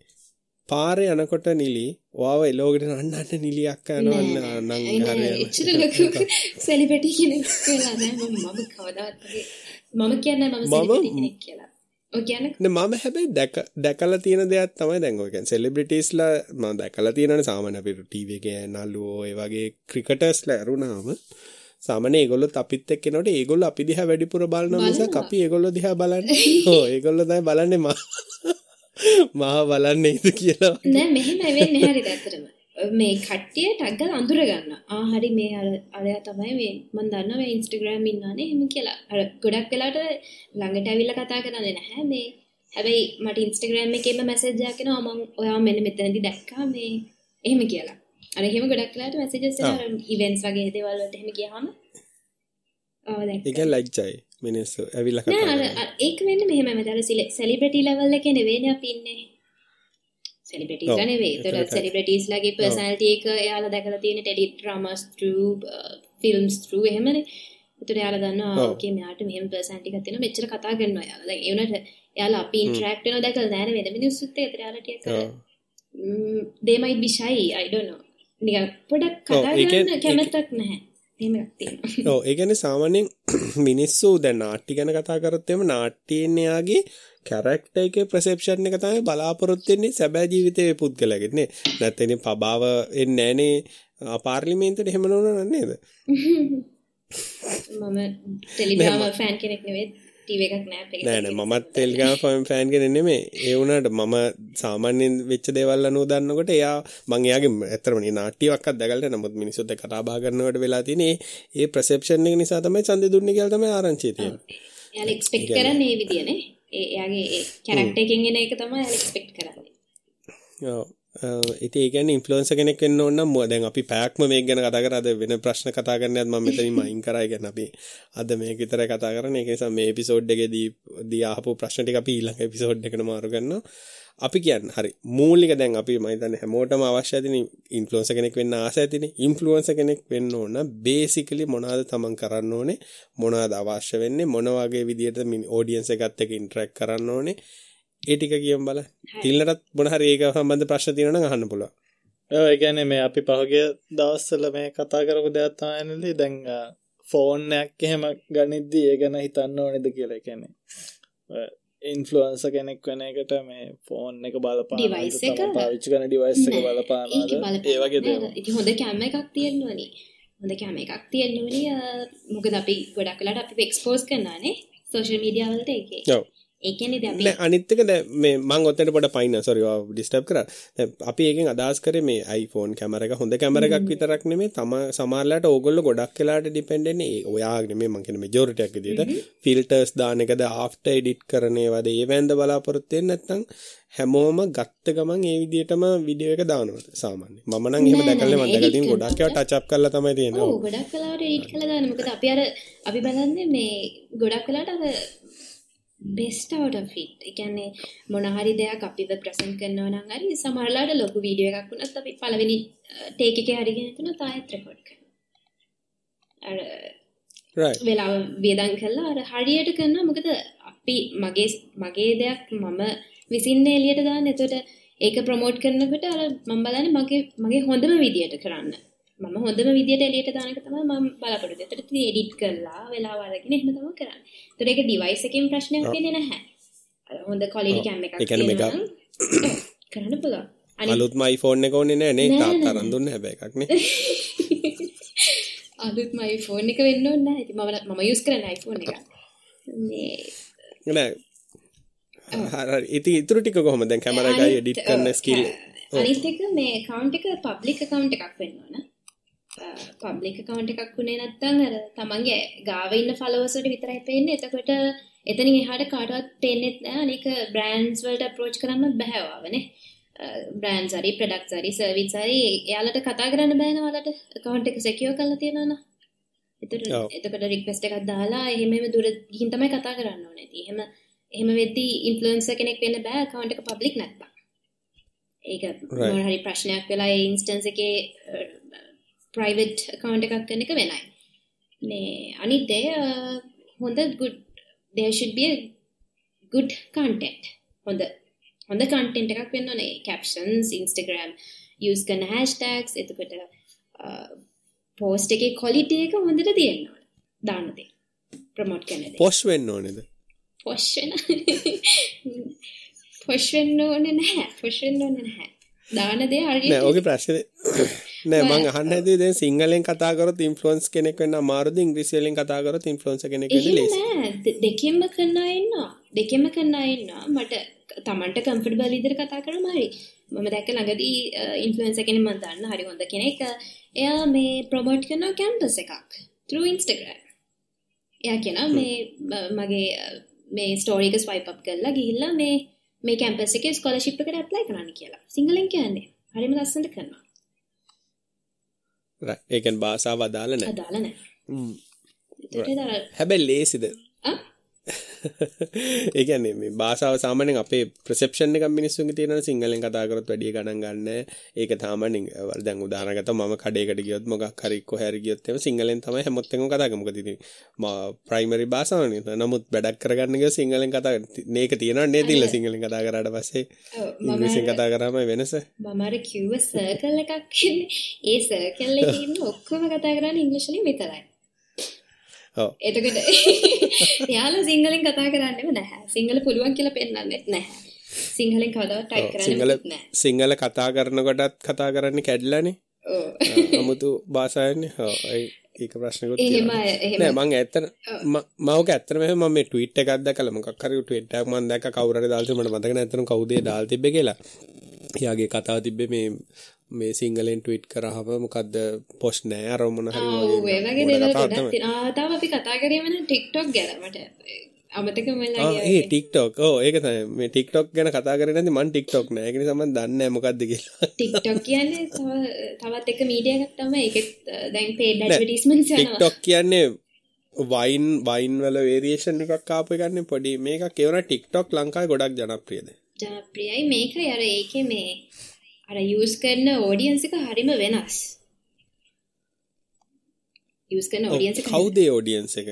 පාරේ යනකොට නිලි ඔයාව එලෝගෙන අන්නන්න නිලියක් යනවා නම් හරියනවා. එච්චර ලොකු සෙලිබ්‍රිටි කෙනෙක් කියලා නෑ මම කවදාවත් මම කියන්නේ මම සෙලිබ්‍රිටි කෙනෙක් කියලා. කියන්නේ මම හැබැයි දැක දැකලා තියෙන දෙයක් තමයි දැන් ඔය කියන්නේ සෙලිබ්‍රිටිස්ලා මම දැකලා තියෙනනේ සාමාන්‍ය අපේ ටීවී එකේ නළුවෝ ඒ වගේ ක්‍රිකටර්ස්ලා ඇරුණාම සාමාන්‍ය ඒගොල්ලොත් අපිත් එක්ක එනකොට ඒගොල්ලෝ අපි දිහා වැඩිපුර බලන නිසා අපි ඒගොල්ලෝ දිහා බලන්නේ. ඔව් ඒගොල්ලෝ තමයි බලන්නේ මා මාව බලන්නේ ඉද කියලා. නෑ මෙහෙම වෙන්නේ හරිද ඇත්තටම. මේ කට්ටිය ටක් ගාලා අඳුර ගන්නවා. ආ හරි මේ අර අරයා තමයි මේ මම දන්නවා මේ Instagram ඉන්නවනේ එහෙම කියලා. අර ගොඩක් වෙලාවට ළඟට ඇවිල්ලා කතා කරන්නේ නැහැ මේ. හැබැයි මට Instagram එකේම මැසේජ් එකක් එනවා මම ඔයාව මෙන්න මෙතනදී දැක්කා මේ එහෙම කියලා. අර එහෙම ගොඩක් වෙලාවට මැසේජස් එනවා අර ඉවෙන්ට්ස් වගේ දේවල් වලට එහෙම ගියාම ඔව් දැක්කා. ඒක ලැජ්ජයි මිනිස්සු ඇවිල්ලා කතා නෑ කරනවා. අර ඒක වෙන්නේ මෙහෙමයි මට අර සෙලිබ්‍රිටි ලෙවල් එකේ නෙවෙයිනේ අපි ඉන්නේ. සෙලිබ්‍රිටිස්ලා ඔව්, නෙවෙයි. ඒකට ඒතර සෙලිබ්‍රිටිස්ලාගේ පර්සනැලිටි එක එයාලා දැකලා තියෙන tele dramas through films through එහෙමනේ. ඒතර එයාලා දන්නවා ඔව්. ඕකේ මෙයාට මෙහෙම පර්සනැලිටි එකක් තියෙනවා මෙච්චර කතා කරනවා එයාලා. දැන් ඒ උනට එයාලා අපි ඉන්ටරැක්ට් වෙනවා දැකලා නෑනේ වෙන මිනිස්සුත් එක්ක. ඒතර එයාලා ටිකක් අර ඔව්. mm, they might be shy i don't know නිකන් පොඩක් කතා කරන්න කැමැත්තක් නැහැ එහෙම එකක් තියෙනවා ඔව් ඒ කියන්නේ සාමාන්‍යයෙන් මිනිස්සු දැන් නාට්‍ය ගැන කතා කරොත් එimhe නාට්‍යයෙන් එයාගේ කැරක්ටර් එකේ perception එක තමයි බලාපොරොත්තු වෙන්නේ සැබෑ ජීවිතයේ පුද්ගලයාගෙන් නේ. නැත්නම් ඉතින් පබාව එන්නේ නැහනේ පාර්ලිමේන්තුවට එහෙම නෝන නේද? මම ටෙලිග්‍රාම ෆෑන් කෙනෙක් නෙවෙයි ටීවී එකක් නෑ නෑ නෑ මමත් ටෙලිග්‍රාම් ෆෑන් කෙනෙක් නෙමෙයි. ඒ වුණාට මම සාමාන්‍යයෙන් වෙච්ච දේවල් අනුව දන්නකොට එයා මං එයාගේ ඇත්තටම නේ නාට්‍යයක්වත් දැකලා නමුත් මිනිස්සුත් එක්ක කතා බහ කරනකොට වෙලා තියෙන ඒ perception එක නිසා තමයි ඡන්දේ දුන්නේ කියලා තමයි ආරංචිය තියෙන්නේ. එයාලා එක්ස්පෙක්ට් කරන්නේ ඒ විදියනේ ඒ එයාගේ කැරක්ටර් එකෙන් එන එක තමයි එයාලා එක්ස්පෙක්ට් කරන්නේ ඔව්. Uh, ඉතින් ඒ කියන්නේ ඉන්ෆ්ලුවෙන්සර් කෙනෙක් වෙන්න ඕන නම් මො- දැන් අපි පැයක්ම මේක ගැන කතා කරා අද වෙන ප්‍රශ්න කතා කරන්නත් මම මෙතනින්ම අයින් කරා. ඒ කියන්නේ අපි අද මේක විතරයි කතා කරන්නේ. ඒක නිසා මේ එපිසෝඩ් එකේදී දී ආපු ප්‍රශ්න ටික අපි ඊළඟ එපිසෝඩ් එකට මාරු කරනවා. අපි කියන්නේ හරි මූලික දැන් අපි මම හිතන්නේ හැමෝටම අවශ්‍ය ඇතිනේ ඉන්ෆ්ලුවෙන්සර් කෙනෙක් වෙන්න ආස ඇතිනේ. ඉන්ෆ්ලුවෙන්සර් කෙනෙක් වෙන්න ඕන බේසිකලි මොනවද තමන් කරන්න ඕනේ? මොනවද අවශ්‍ය වෙන්නේ? මොන වගේ විදියට ඔඩියන්ස් එකත් එක්ක ඉන්ටරැක්ට් කරන්න ඕනේ? ඒ ටික කියමු බලන්න. තිල්නටත් මොන හරි ඒක සම්බන්ධ ප්‍රශ්න තියෙනවා නම් අහන්න පුළුවන්. ඔව් ඒ කියන්නේ මේ අපි පහුගිය දවස්වල මේ කතා කරපු දෙයක් තමයි නේද දැන් ෆෝන් එකක් එහෙම ගනිද්දි ඒ ගැන හිතන්න ඕනේද කියලා ඒ කියන්නේ ඉන්ෆ්ලුවන්සර් කෙනෙක් වෙන එකට මේ ෆෝන් එක? තමන් පාවිච්චි කරන ඩිවයිස් එක බලපානවද බලපාන ඒ වගේ. දේවල් ඉතින් හොඳ කැම එකක් තියෙන්න ඕනේ. හොඳ කැම එකක් තියෙන්න ඕනේ. මොකද අපි ගොඩක් වෙලාට අපි එක්ස්පෝස් කරනවානේ සෝෂල් මීඩියා වලට ඒකේ. ඔව්. ඒ කියන්නේ ඉතින් අපි අනිත් එක දැන් මේ මම ඔතනට පොඩ පයින්න සෝරි ඔය ඩිස්ටර්බ් කරා. දැන් අපි එකෙන් අදහස් කරේ මේ iPhone කැමරා එක හොඳ කැමරා එකක් විතරක් නෙමෙයි තම සමහරලාට ඕගොල්ලෝ ගොඩක් වෙලාට ඩිපෙන්ඩ් වෙන්නේ ඔයාගේ නෙමෙයි මම කියන මෙජොරිටි එක විදිහට ෆිල්ටර්ස් දාන එකද ආෆ්ටර් එඩිට් කරන ඒවාද ඒ වැන්ද බලාපොරොත්තු වෙන්නේ නැත්නම් හැමෝම ගත්ත ගමන් ඒ විදිහටම වීඩියෝ එක දානවා සාමාන්‍යයෙන්. මම නම් එහෙම දැකලා මම දැකලා තියෙන ගොඩක් ඒවා ටච් අප් කරලා තමයි තියෙන්නේ. ඔව්. ගොඩක් වෙලාවට එඩිට් කරලා දාන්න. මොකද අපි අර අපි බලන්නේ මේ ගොඩක් වෙලාවට අර best out of it. ඒ කියන්නේ මොන හරි දෙයක් අපිව ප්‍රසන්ට් කරනවා නම් හරි සමහරලාට ලොකු වීඩියෝ එකක් වුණත් අපි පළවෙනි ටේක් එකේ හරි ගෙන තුනත් ආයෙත් රෙකෝඩ් right. වෙලාව වියදම් කළා අර හරියට කරනවා මොකද අපි මගේ මගේ දෙයක් මම විසින්න එළියට දාන්න. එතකොට ඒක ප්‍රොමෝට් කරනකොට අර මම බලන්නේ මගේ මගේ හොඳම විදියට කරන්න. මම හොඳම විදියට එළියට දාන එක තමයි මම බලාපොරොත්තු වෙන්නේ. එතකොට ඉතින් එඩිට් කරලා වෙලාව අරගෙන එහෙම තමයි කරන්නේ. එතකොට ඒක ඩිවයිස් එකකින් ප්‍රශ්නයක් වෙන්නේ නැහැ. අර හොඳ ඔව්. cam එකක් තියෙනවා කරන්න පුළුවන්. අලුත්ම iPhone එක ඕනේ නෑ නේ තාත්තා අරන් දුන්නේ හැබැයි එකක් නේ. අලුත්ම iPhone එක වෙන්න ඕනේ නැහැ. ඉතින් මම මම යූස් කරන iPhone එක. මේ නෑ. හරි. ඉතින් ඉතුරු ටික කොහොමද දැන් කැමරා අනිත්- එඩිට් කරන ස්කිල්. අනිත් එක මේ account එක public account එකක් වෙන්න ඕන. පබ්ලික් account එකක් වුණේ නැත්නම් අර තමන්ගේ ගාව ඉන්න වලට විතරයි පේන්නේ. එතකොට එතනින් එහාට කාටවත් පේන්නේ නැහැ. අනික brands වලට approach කරන්න බෑ වවනේ. බ්‍රෑන්් සරි ප්‍රඩක්් සරි සර්විත් සරි යාලට කතා කරන්න බෑන වලට කවන්ට එක සැකියෝ කල තියෙනන ඔව්. එතකට රික්වස්ට එකක් දාලා එහෙම දුර හිතමයි කතා කරන්න නැති එහෙම එහෙම වෙද්දී ඉන්ෆලන්ස කෙනෙක් වෙන්න බෑ කවන්ට එක පබ්ලික් නැත්තා ඒක Right. හරි ප්‍රශ්නයක් වෙලා ඉන්ස්ටන්ස එක ප්‍රයිවට් කවන්ට එකක් කන්න එක වෙනයි. මේ අනිත්තේ හොඳ ගුඩ් දේශුඩ්බිය ගුඩ් කන්ටෙන්ට් හොඳ හොඳ කන්ටෙන්ට් එකක් වෙන්න නේ කැප්ෂන්ස් ඉන්ස්ටග්‍රම් යස් කන හැස්ටක්ස් එතකට පෝස්ට එක කොලිටිය එක හොඳට තියෙන්නවා දාන්නදේ ප්‍රමෝට් කනද පොෂ් වෙන්න ඕනෙද? පොශ්වෙන පොශ්වෙන්න ඕන නැහැ. පොශ්වෙන්න ඕන නැහැ. දාන දේ හරි ඕගේ ප්‍රශ්න නෑ මං අහන්න හැදුවේ දැන් සිංහලෙන් කතා කරොත් ඉන්ෆ්ලුවන්ස් කෙනෙක් වෙන්න අමාරුද? ඉංග්‍රීසි වලින් කතා කරොත් ඉන්ෆ්ලුවන්සර් කෙනෙක් වෙන්න ලේසි නෑ. දෙකෙන්ම කරන්න ඉන්නවා. දෙකෙන්ම කරන්න ඉන්නවා. මට තමන්ට කම්ෆර්ටබල් විදිහට කතා කරම හරි. මම දැක්ක ළඟදී ඉන්ෆ්ලුවෙන්සර් කෙනෙක් මම දන්න. හරි හොඳ කෙනෙක්. එයා මේ ප්‍රොමෝට් කරනවා කැම්පස් එකක් through Instagram. එයා කියනවා මේ මගේ මේ ස්ටෝරි එක ස්වයිප් අප් කරලා ගිහිල්ලා මේ මේ කැම්පස් එකේ ස්කෝලර්ෂිප් එකට ඇප්ලයි කරන්න කියලා. සිංහලෙන් කියන්නේ. හරිම ලස්සනට කරනවා ඒ කියන්නේ භාෂාව අදාළ නෑ අදාළ නැහැ. හැබැයි ලේසිද? ඒ කියන්නේ මේ භාෂාව සාමාන්‍යයෙන් අපේ ප්‍රසෙප්ෂන් එකක් මිනිස්සුන්ගේ තියෙනවා සිංහලෙන් කතා කරොත් වැඩි ගණන් ගන්න. ඒක සාමාන්‍යයෙන් අ, දැන් උදාහරණ ගත්තොත් මම කඩේකට ගියොත් මොකක් හරි කොහේ හරි ගියොත් එහෙම සිංහලෙන් තමයි හැමොත් එකම කතා කරන්නේ. මොකද ඉතින් මා ප්‍රයිමරි භාෂාවනේ. නමුත් වැඩක් කරගන්න ගියොත් සිංහලෙන් කතා මේක තියෙනවා නේද? ඉල්ල සිංහලෙන් කතා කරාට පස්සේ. මම ඉංග්‍රීසියෙන් කතා කරාම වෙනස. මම අර කිව්ව සර්කල් එකක් කියන්නේ. ඒ සර්කල් එකේ ඉන්න ඔක්කොම කතා කරන්නේ ඉංග්‍රීසි වලින් විතරයි. එතකොට එයාලා සිංහලෙන් කතා කරන්නේම නැහැ. සිංහල පුළුවන් කියලා පෙන්වන්නෙත් නැහැ. සිංහලෙන් කවදාවත් ටයිප් කරන්න සිංහල කතා කරනකොටත් කතා කරන්නේ කැඩලානේ. අමුතු භාෂාවන්නේ ඔව් ඒ- ඒක ප්‍රශ්නකුත් නෑ මං ඇත්තන ඇත්තටම එහෙම මම මේ ට්වීට් එකක් දැකලා මොකක් හරි ට්වීට් එකක් මම දැක්ක කවුරු හරි දාලා තිබුණා මට මතක නෑ ඇත්තටම කවුද දාලා තිබ්බේ කියලා. එයාගේ කතාව තිබ්බේ මේ මේ සිංහලෙන් ට්වීට් කරාම මොකද්ද පොස්ට් නෑ අර මොන හරි ඔව් ඒ වගේ දේවල් ගොඩක්. තියෙනවා. තාම අපි කතා කරේම නම් TikTok ගැන මට අමතකම වෙලා. ඒ TikTok ඔව් ඒක තමයි මේ TikTok ගැන කතා කරේ නැති මං TikTok නෑ ඒක නිසා මම දන්නේ නෑ මොකද්ද කියලා. TikTok කියන්නේ තව තවත් එක මීඩියා එකක් තමයි. ඒකෙත් දැන් paid advertisements යනවා. TikTok කියන්නේ වයින් වයින් වල වේරියේෂන් එකක් ආපු එකන්නේ පොඩි මේකක් ඒ වුණා TikTok ලංකාවේ ගොඩක් ජනප්‍රියද. ජනප්‍රියයි මේකයි අර ඒකේ මේ අර යූස් කරන ඕඩියන්ස් එක හරිම වෙනස්. කවුද ඒ ඔඩියන්ස් එක?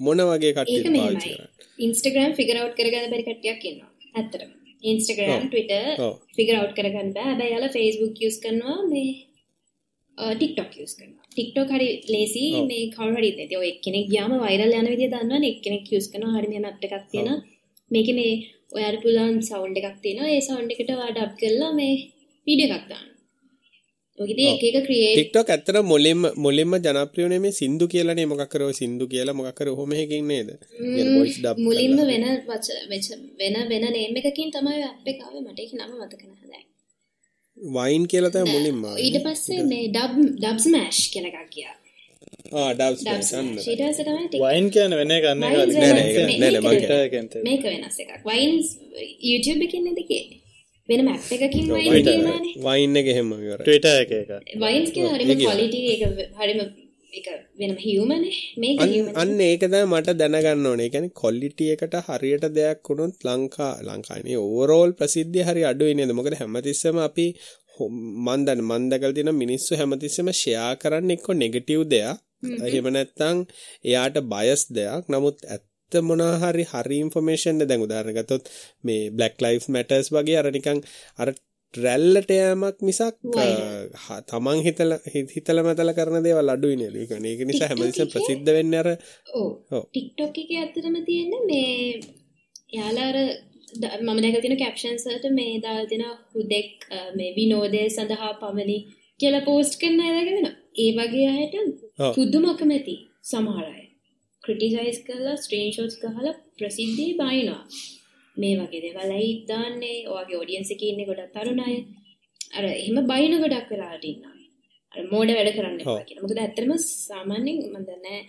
මොන වගේ කරන්නේ? ඉන්ස්ටග්‍රම් ෆිගර් අවුට් කරගන්න බැරි කට්ටියක් ඉන්නවා. ඇත්තටම. ඉන්ස්ටග්‍රම් ඔව්. ට්විටර් ඔව්. ෆිගර් අවුට් කරගන්න බෑ. යාලා Facebook යූස් කරනවා මේ TikTok යූස් කරනවා. TikTok හරි ලේසි. මේ කවුරු හරි ඉතින් ඔය එක්කෙනෙක් ගියාම වයිරල් යන විදිය දන්නවනේ. එක්කෙනෙක් යූස් කරනවා හරි මෙහෙම ඇප් එකක් තියෙනවා. මේකේ මේ ඔයාලට පුළුවන් සවුන්ඩ් එකක් තියෙනවා. ඒ සවුන්ඩ් එකට ඩබ් කරලා මේ වීඩියෝ එකක් දාන්න ඔකදී එක එක ක්‍රියේට් TikTok ඇත්තට මුලින්ම මුලින්ම ජනප්‍රිය වුණේ මේ සින්දු කියලානේ මොකක් කර සින්දු කියලා මොකක් කර ඔහොම එකකින් නේද? කියන්නේ voice dub මුලින්ම. වෙන වච- වෙච- වෙන වෙන නේම් එකකින් තමයි අප් එක ආවේ මට ඒක නම මතක නැහැ දැන්. වයින් කියලා තමයි මුලින්ම ආවේ. ඊට පස්සේ මේ ඩබ් ඩබ් ස්මෑෂ් කියලා එකක් ගියා. ආ ඩබ් ස්මෑෂ් අන්න. ඊට පස්සේ තමයි. වයින් කියන වෙන ගන්න Wines නෑ, නෑ, නෑ, මේක වෙනස්. එකක්. වයින්ස් YouTube එකකින් නේද කියන්නේ? වෙන මැප් එකකින් වයින් වයින් කියනවානේ. වයින් එක වයින්ස් කියන හරිම ඒක හරිම ඒක වෙනම හියුමනේ. මේක අන්න හියුමන්. අන්න ඒක තමයි මට දැනගන්න ඕනේ. කියන්නේ ක්වොලිටි එකට හරියට දෙයක් වුණොත් ලංකා ලංකාවේ ඕවරෝල් ප්‍රසිද්ධිය හරි අඩුයි නේද? මොකද හැමතිස්සෙම අපි හො- මන් දන්න මන් දැකලා තියෙන මිනිස්සු හැමතිස්සෙම ෂෙයා කරන්නේ එක්ක නෙගටිව් දෙයක්. එහෙම නැත්නම් එයාට බයස් දෙයක්. නමුත් ඇත්ත මොනවා හරි හරි ඉන්ෆර්මේෂන් දැන් උදාහරණ ගත්තොත් මේ Black Lives Matters වගේ අර නිකන් අර රැල්ලට යෑමක් මිසක් තමන් හිතලා හිතලා මතලා කරන දේවල් අඩුයි නේද? ඒ කියන්නේ ඒක නිසා හැමතිස්සෙම ප්‍රසිද්ධ වෙන්නේ අර ඔව්. TikTok එකේ ඇත්තටම තියෙන්නේ මේ යාලා අර මම දැකලා තියෙන captions වලට මේ දාලා තියෙන හුදෙක් මේ විනෝදය සඳහා පමණි කියලා post කරන අය. ඒ වගේ අයට. පුදුම අකමැති සමහර අය. Criticize කරලා screenshots ගහලා ප්‍රසිද්ධියේ බයිනවා. මේ වගේ දේවල් ඇයි දාන්නේ? ඔයගේ audience එකේ ඉන්නේ ගොඩක් තරුණ අය. අර එහෙම බයින ගොඩක් වෙලාට ඉන්නවා. අර මෝඩ වැඩ කරන්න ඇත්තටම සාමාන්‍යයෙන් මම දන්නේ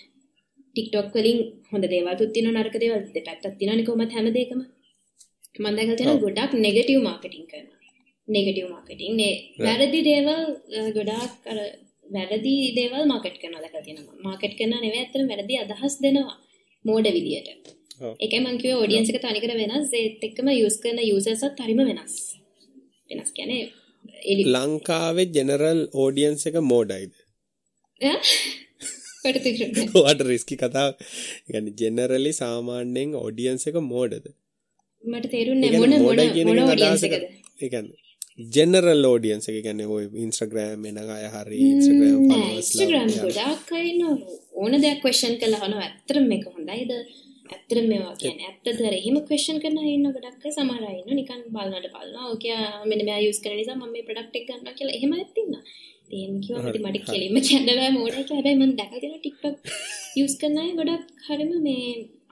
TikTok වලින් හොඳ දේවල්ුත් තියෙනවා නරක දේවල් දෙපැත්තක් තියෙනවනේ කොහොමද හැම දෙයකම. මම දැකලා තියෙනවා ඔව්. ගොඩක් නෙගටිව් මාකටිං කරනවා. නෙගටව මාර්කටින් නේ වැරදි දේවල් ගොඩාක් අර වැරදි දේවල් මාකට් කරන ලක තියෙනවා. මාකට් කරන නෙව ඇතර වැරදි අදහස් දෙනවා මෝඩ විදියට. එක මංකිව ෝඩියන්සික තනිකර වෙනස් ඒත් එක්කම යස් කරන යුසසත් හරිම වෙනස්. වෙනස් එලි ලංකාවේ ජෙනරල් ඕඩියන්ස එක මෝඩයිද වාට රිස්කි කතාව ගන ජෙනරලි සාමාන්‍යයෙන් ඔඩියන්ස එක මෝඩද? මට තේරුන්න මොන මෝඩයි මොන කියන ෝඩියන්ස එකද ජෙනරල් ෝඩියන්ස එක ගැන ඔය ඉන්ස්ට්‍රග්‍රෑම් එන අය හරි ඉන්ස්ට්‍රග්‍රම් ඉස්ටග්‍රම් ගොඩක් අයින්න ඕන දෙයක් කවේෂන් කළ හන ඇත්තරම් එක හොඳයිද ඇත්තර මේවා කියන ඇත්තද එහෙම කවේෂන් කරන ඉන්න ගොඩක් සමරයින්න නිකන් බලන්නට බලන්න ඕකය මෙන මේ යුස් කරන නිසා මම මේ ප්‍රොඩක්ට් එක ගන්නවා කියලා එහෙම ඇත්තින්න එහෙම කිව්වා මට මට කෙලින්ම කියන්න බෑ කියලා. හැබැයි මම දැකලා තියෙනවා TikTok යුස් කරන අය ගොඩක් හරිම මේ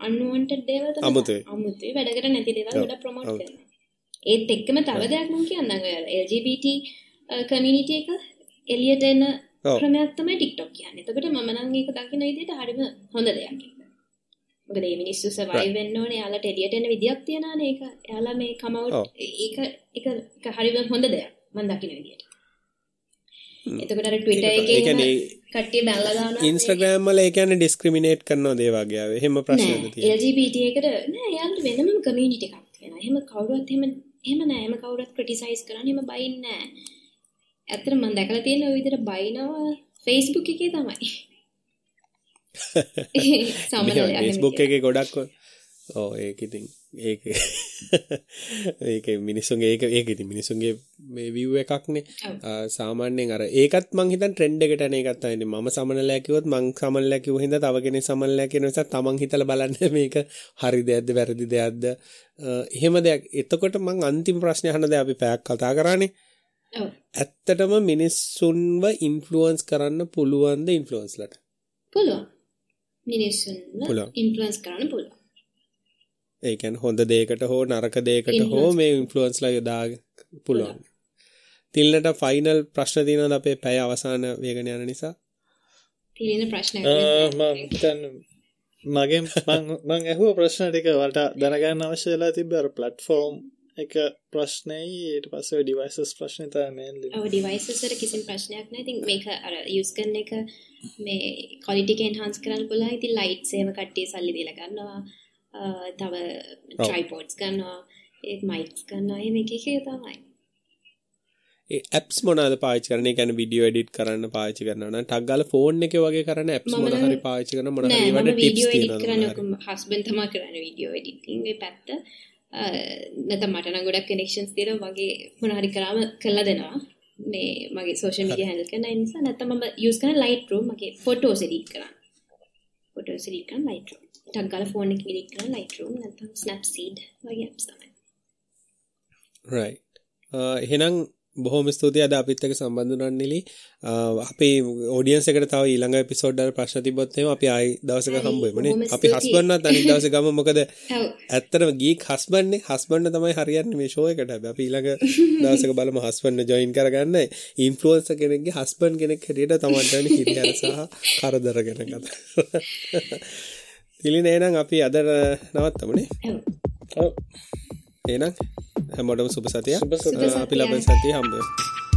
unwanted දේවල් තමයි අමුතුයි. අමුතුයි. වැඩකට නැති දේවල්. ගොඩක් ප්‍රොමෝට්. කරනවා ඒත් එක්කම තව දෙයක් මම කියන්නම් ඔය LGBT කමියුනිටි එක එළියට එන ඔව්. ක්‍රමයක් තමයි TikTok කියන්නේ. එතකොට මම නම් ඒක දකින විදිහට හරිම හොඳ දෙයක් ඒක. මොකද මේ මිනිස්සු සර්වයිව් වෙන්න ඕනේ. යාලට එළියට එන්න විදියක් තියනවානේ ඒක. යාලා මේ කම. අවුට් ඒක ඒක ඒක හරිම හොඳ දෙයක්. මම දකින විදිහට. එතකොට අර Twitter එකේ කට්ටිය බැලලා දානවා. ඉන්ස්ට්‍රග්‍රෑම් වල ඒ කියන්නේ ඩිස්ක්‍රිමිනේට් කරනවා දේ වගේ ආවේ. එහෙම ප්‍රශ්නද නෑ තියෙනවා. LGBT එකට නෑ යාළුවෝ වෙනම කමියුනිටි එකක් තියෙනවා. එහෙම කවුරුවත් එහෙම එහෙම නෑ. එහෙම කවුරුවත් ක්‍රිටිසයිස් කරන්නේ එහෙම බයින්නේ නෑ. ඇත්තට මම දැකලා තියෙන ওই විදිහට බයිනවා Facebook එකේ තමයි. එහෙම ෆස්බුක් එක ගොඩක් ඕ ඒක ඉතින් ඒක ඒක මිනිස්සුන්ගේ ඒක ඒක ඉතින් මිනිසුන්ගේ මේ විව් එකක්නේ සාමාන්‍යයෙන් අර ඒකත් මං හිතන් ට්‍රෙන්ඩ් එකට යන එකත් තමයි මම සමනලයක් කිව්වොත් මං සමනලයක් කිව්ව හින්දා තව කෙනෙක් සමනලයක් කියන නිසා තමන් හිතලා බලන්න මේක හරි දෙයක්ද වැරදි දෙයක්ද එහෙම දෙයක් එතකොට මං අන්තිම ප්‍රශ්නේ අහන දේ අපි පැයක් කතා කරානේ. ඇත්තටම මිනිස්සුන්ව ඉන්ෆ්ලුවන්ස් කරන්න පුළුවන්ද ඉන්ෆ්ලුවන්ස්ලට පුළුවන්. මිනිස්සුන්ව. ඉන්ෆ්ලුවන්ස් කරන්න පුළුවන්. ඒ කියන්නේ හොඳ දෙයකට හෝ නරක දෙයකට. හෝ මේ ඉන්ෆ්ලුවන්ස්ලා යොදා පුළුවන්. තිල්නට ෆයිනල් ප්‍රශ්න තියෙනවද අපේ පැය අවසාන වේගන යන නිසා? තියෙන හිතන්නේ මගෙන් මං- ඇහුව ප්‍රශ්න ටික වට දැනගන්න අවශ්‍ය වෙලා තිබ්බ අර ප්ලට්ෆෝම් එක ප්‍රශ්නයි ඊට පස්සේ ඩිවයිසස් ප්‍රශ්නේ තමයි mainly. ඔව් ඩිවයිසස් වල කිසිම ප්‍රශ්නයක් නැහැ. ඉතින් මේක අර යූස් කරන එක මේ ක්වලිටි එක එන්හාන්ස් කරන්න පුළුවන්. ඉතින් ලයිට්ස් එහෙම කට්ටිය සල්ලි දීලා ගන්නවා. තව ට්‍රයිපෝඩ්ස් ගන්නවා. ඒ මයික්ස් ගන්නවා. එහෙම එක එක තමයි. ඒ ඇප්ස් මොනවාද පාවිච්චි කරන්නේ? ඒ කියන්නේ වීඩියෝ එඩිට් කරන්න පාවිච්චි කරනවා නම් ටග් ගාලා ෆෝන් එකේ වගේ කරන මොන නම්- හරි පාවිච්චි කරන මොන හරි නෑ මම ඒවට ටිප්ස් වීඩියෝ එඩිට් තියෙනවද? කරන්නේ කරන්නේ වීඩියෝ එඩිටින් ඒ පැත්ත. අ, නැත්නම් මට නම් ගොඩක් කනෙක්ෂන්ස් තියෙනවා වගේ මොන හරි කරාම කළා දෙනවා. මේ මගේ සෝෂල් මීඩියා හැන්ඩල් කරන නිසා නැත්නම් මම යූස් කරන Lightroom මගේ ෆොටෝස් එඩිට් කරන්න. ෆොටෝස් එඩිට් කරන්න Lightroom. ටක් ගාලා ෆෝන් එඩිට් කරන්න Lightroom නැත්නම් Snapseed වගේ තමයි. right. Uh, එහෙනම් බොහොම ස්තුතියි අද අපිත් එක්ක සම්බන්ධ වුණා නිලි. Uh, අපේ ඔඩියන්ස් එකට තව ඊළඟ එපිසෝඩ් වල ප්‍රශ්න තිබ්බොත් එහෙම අපි ආයි දවසක හම්බ වෙමු නේ. බොහොම අපි. හස්බන්ඩ්වත් අනිත් දවසේ ගමු මොකද. ඇත්තටම ගීක් හස්බන්ඩ්නේ හස්බන්ඩ් තමයි හරියන්නේ මේ ෂෝ එකට. හැබැයි අපි ඊළඟ දවසක බලමු හස්බන්ඩ් ජොයින් කරගන්න. ඉන්ෆ්ලුවෙන්සර් කෙනෙක්ගේ හස්බන්ඩ් කෙනෙක් හැටියට තමන්ට වෙන හිරිහැර සහ කරදර ගැන කතා. තිලින එහෙනම් අපි අද නවත්තමුනේ. එහෙනම් හැමෝටම. සුබ සතියක්. අපි ලබන සතියේ හම්බ වෙමු.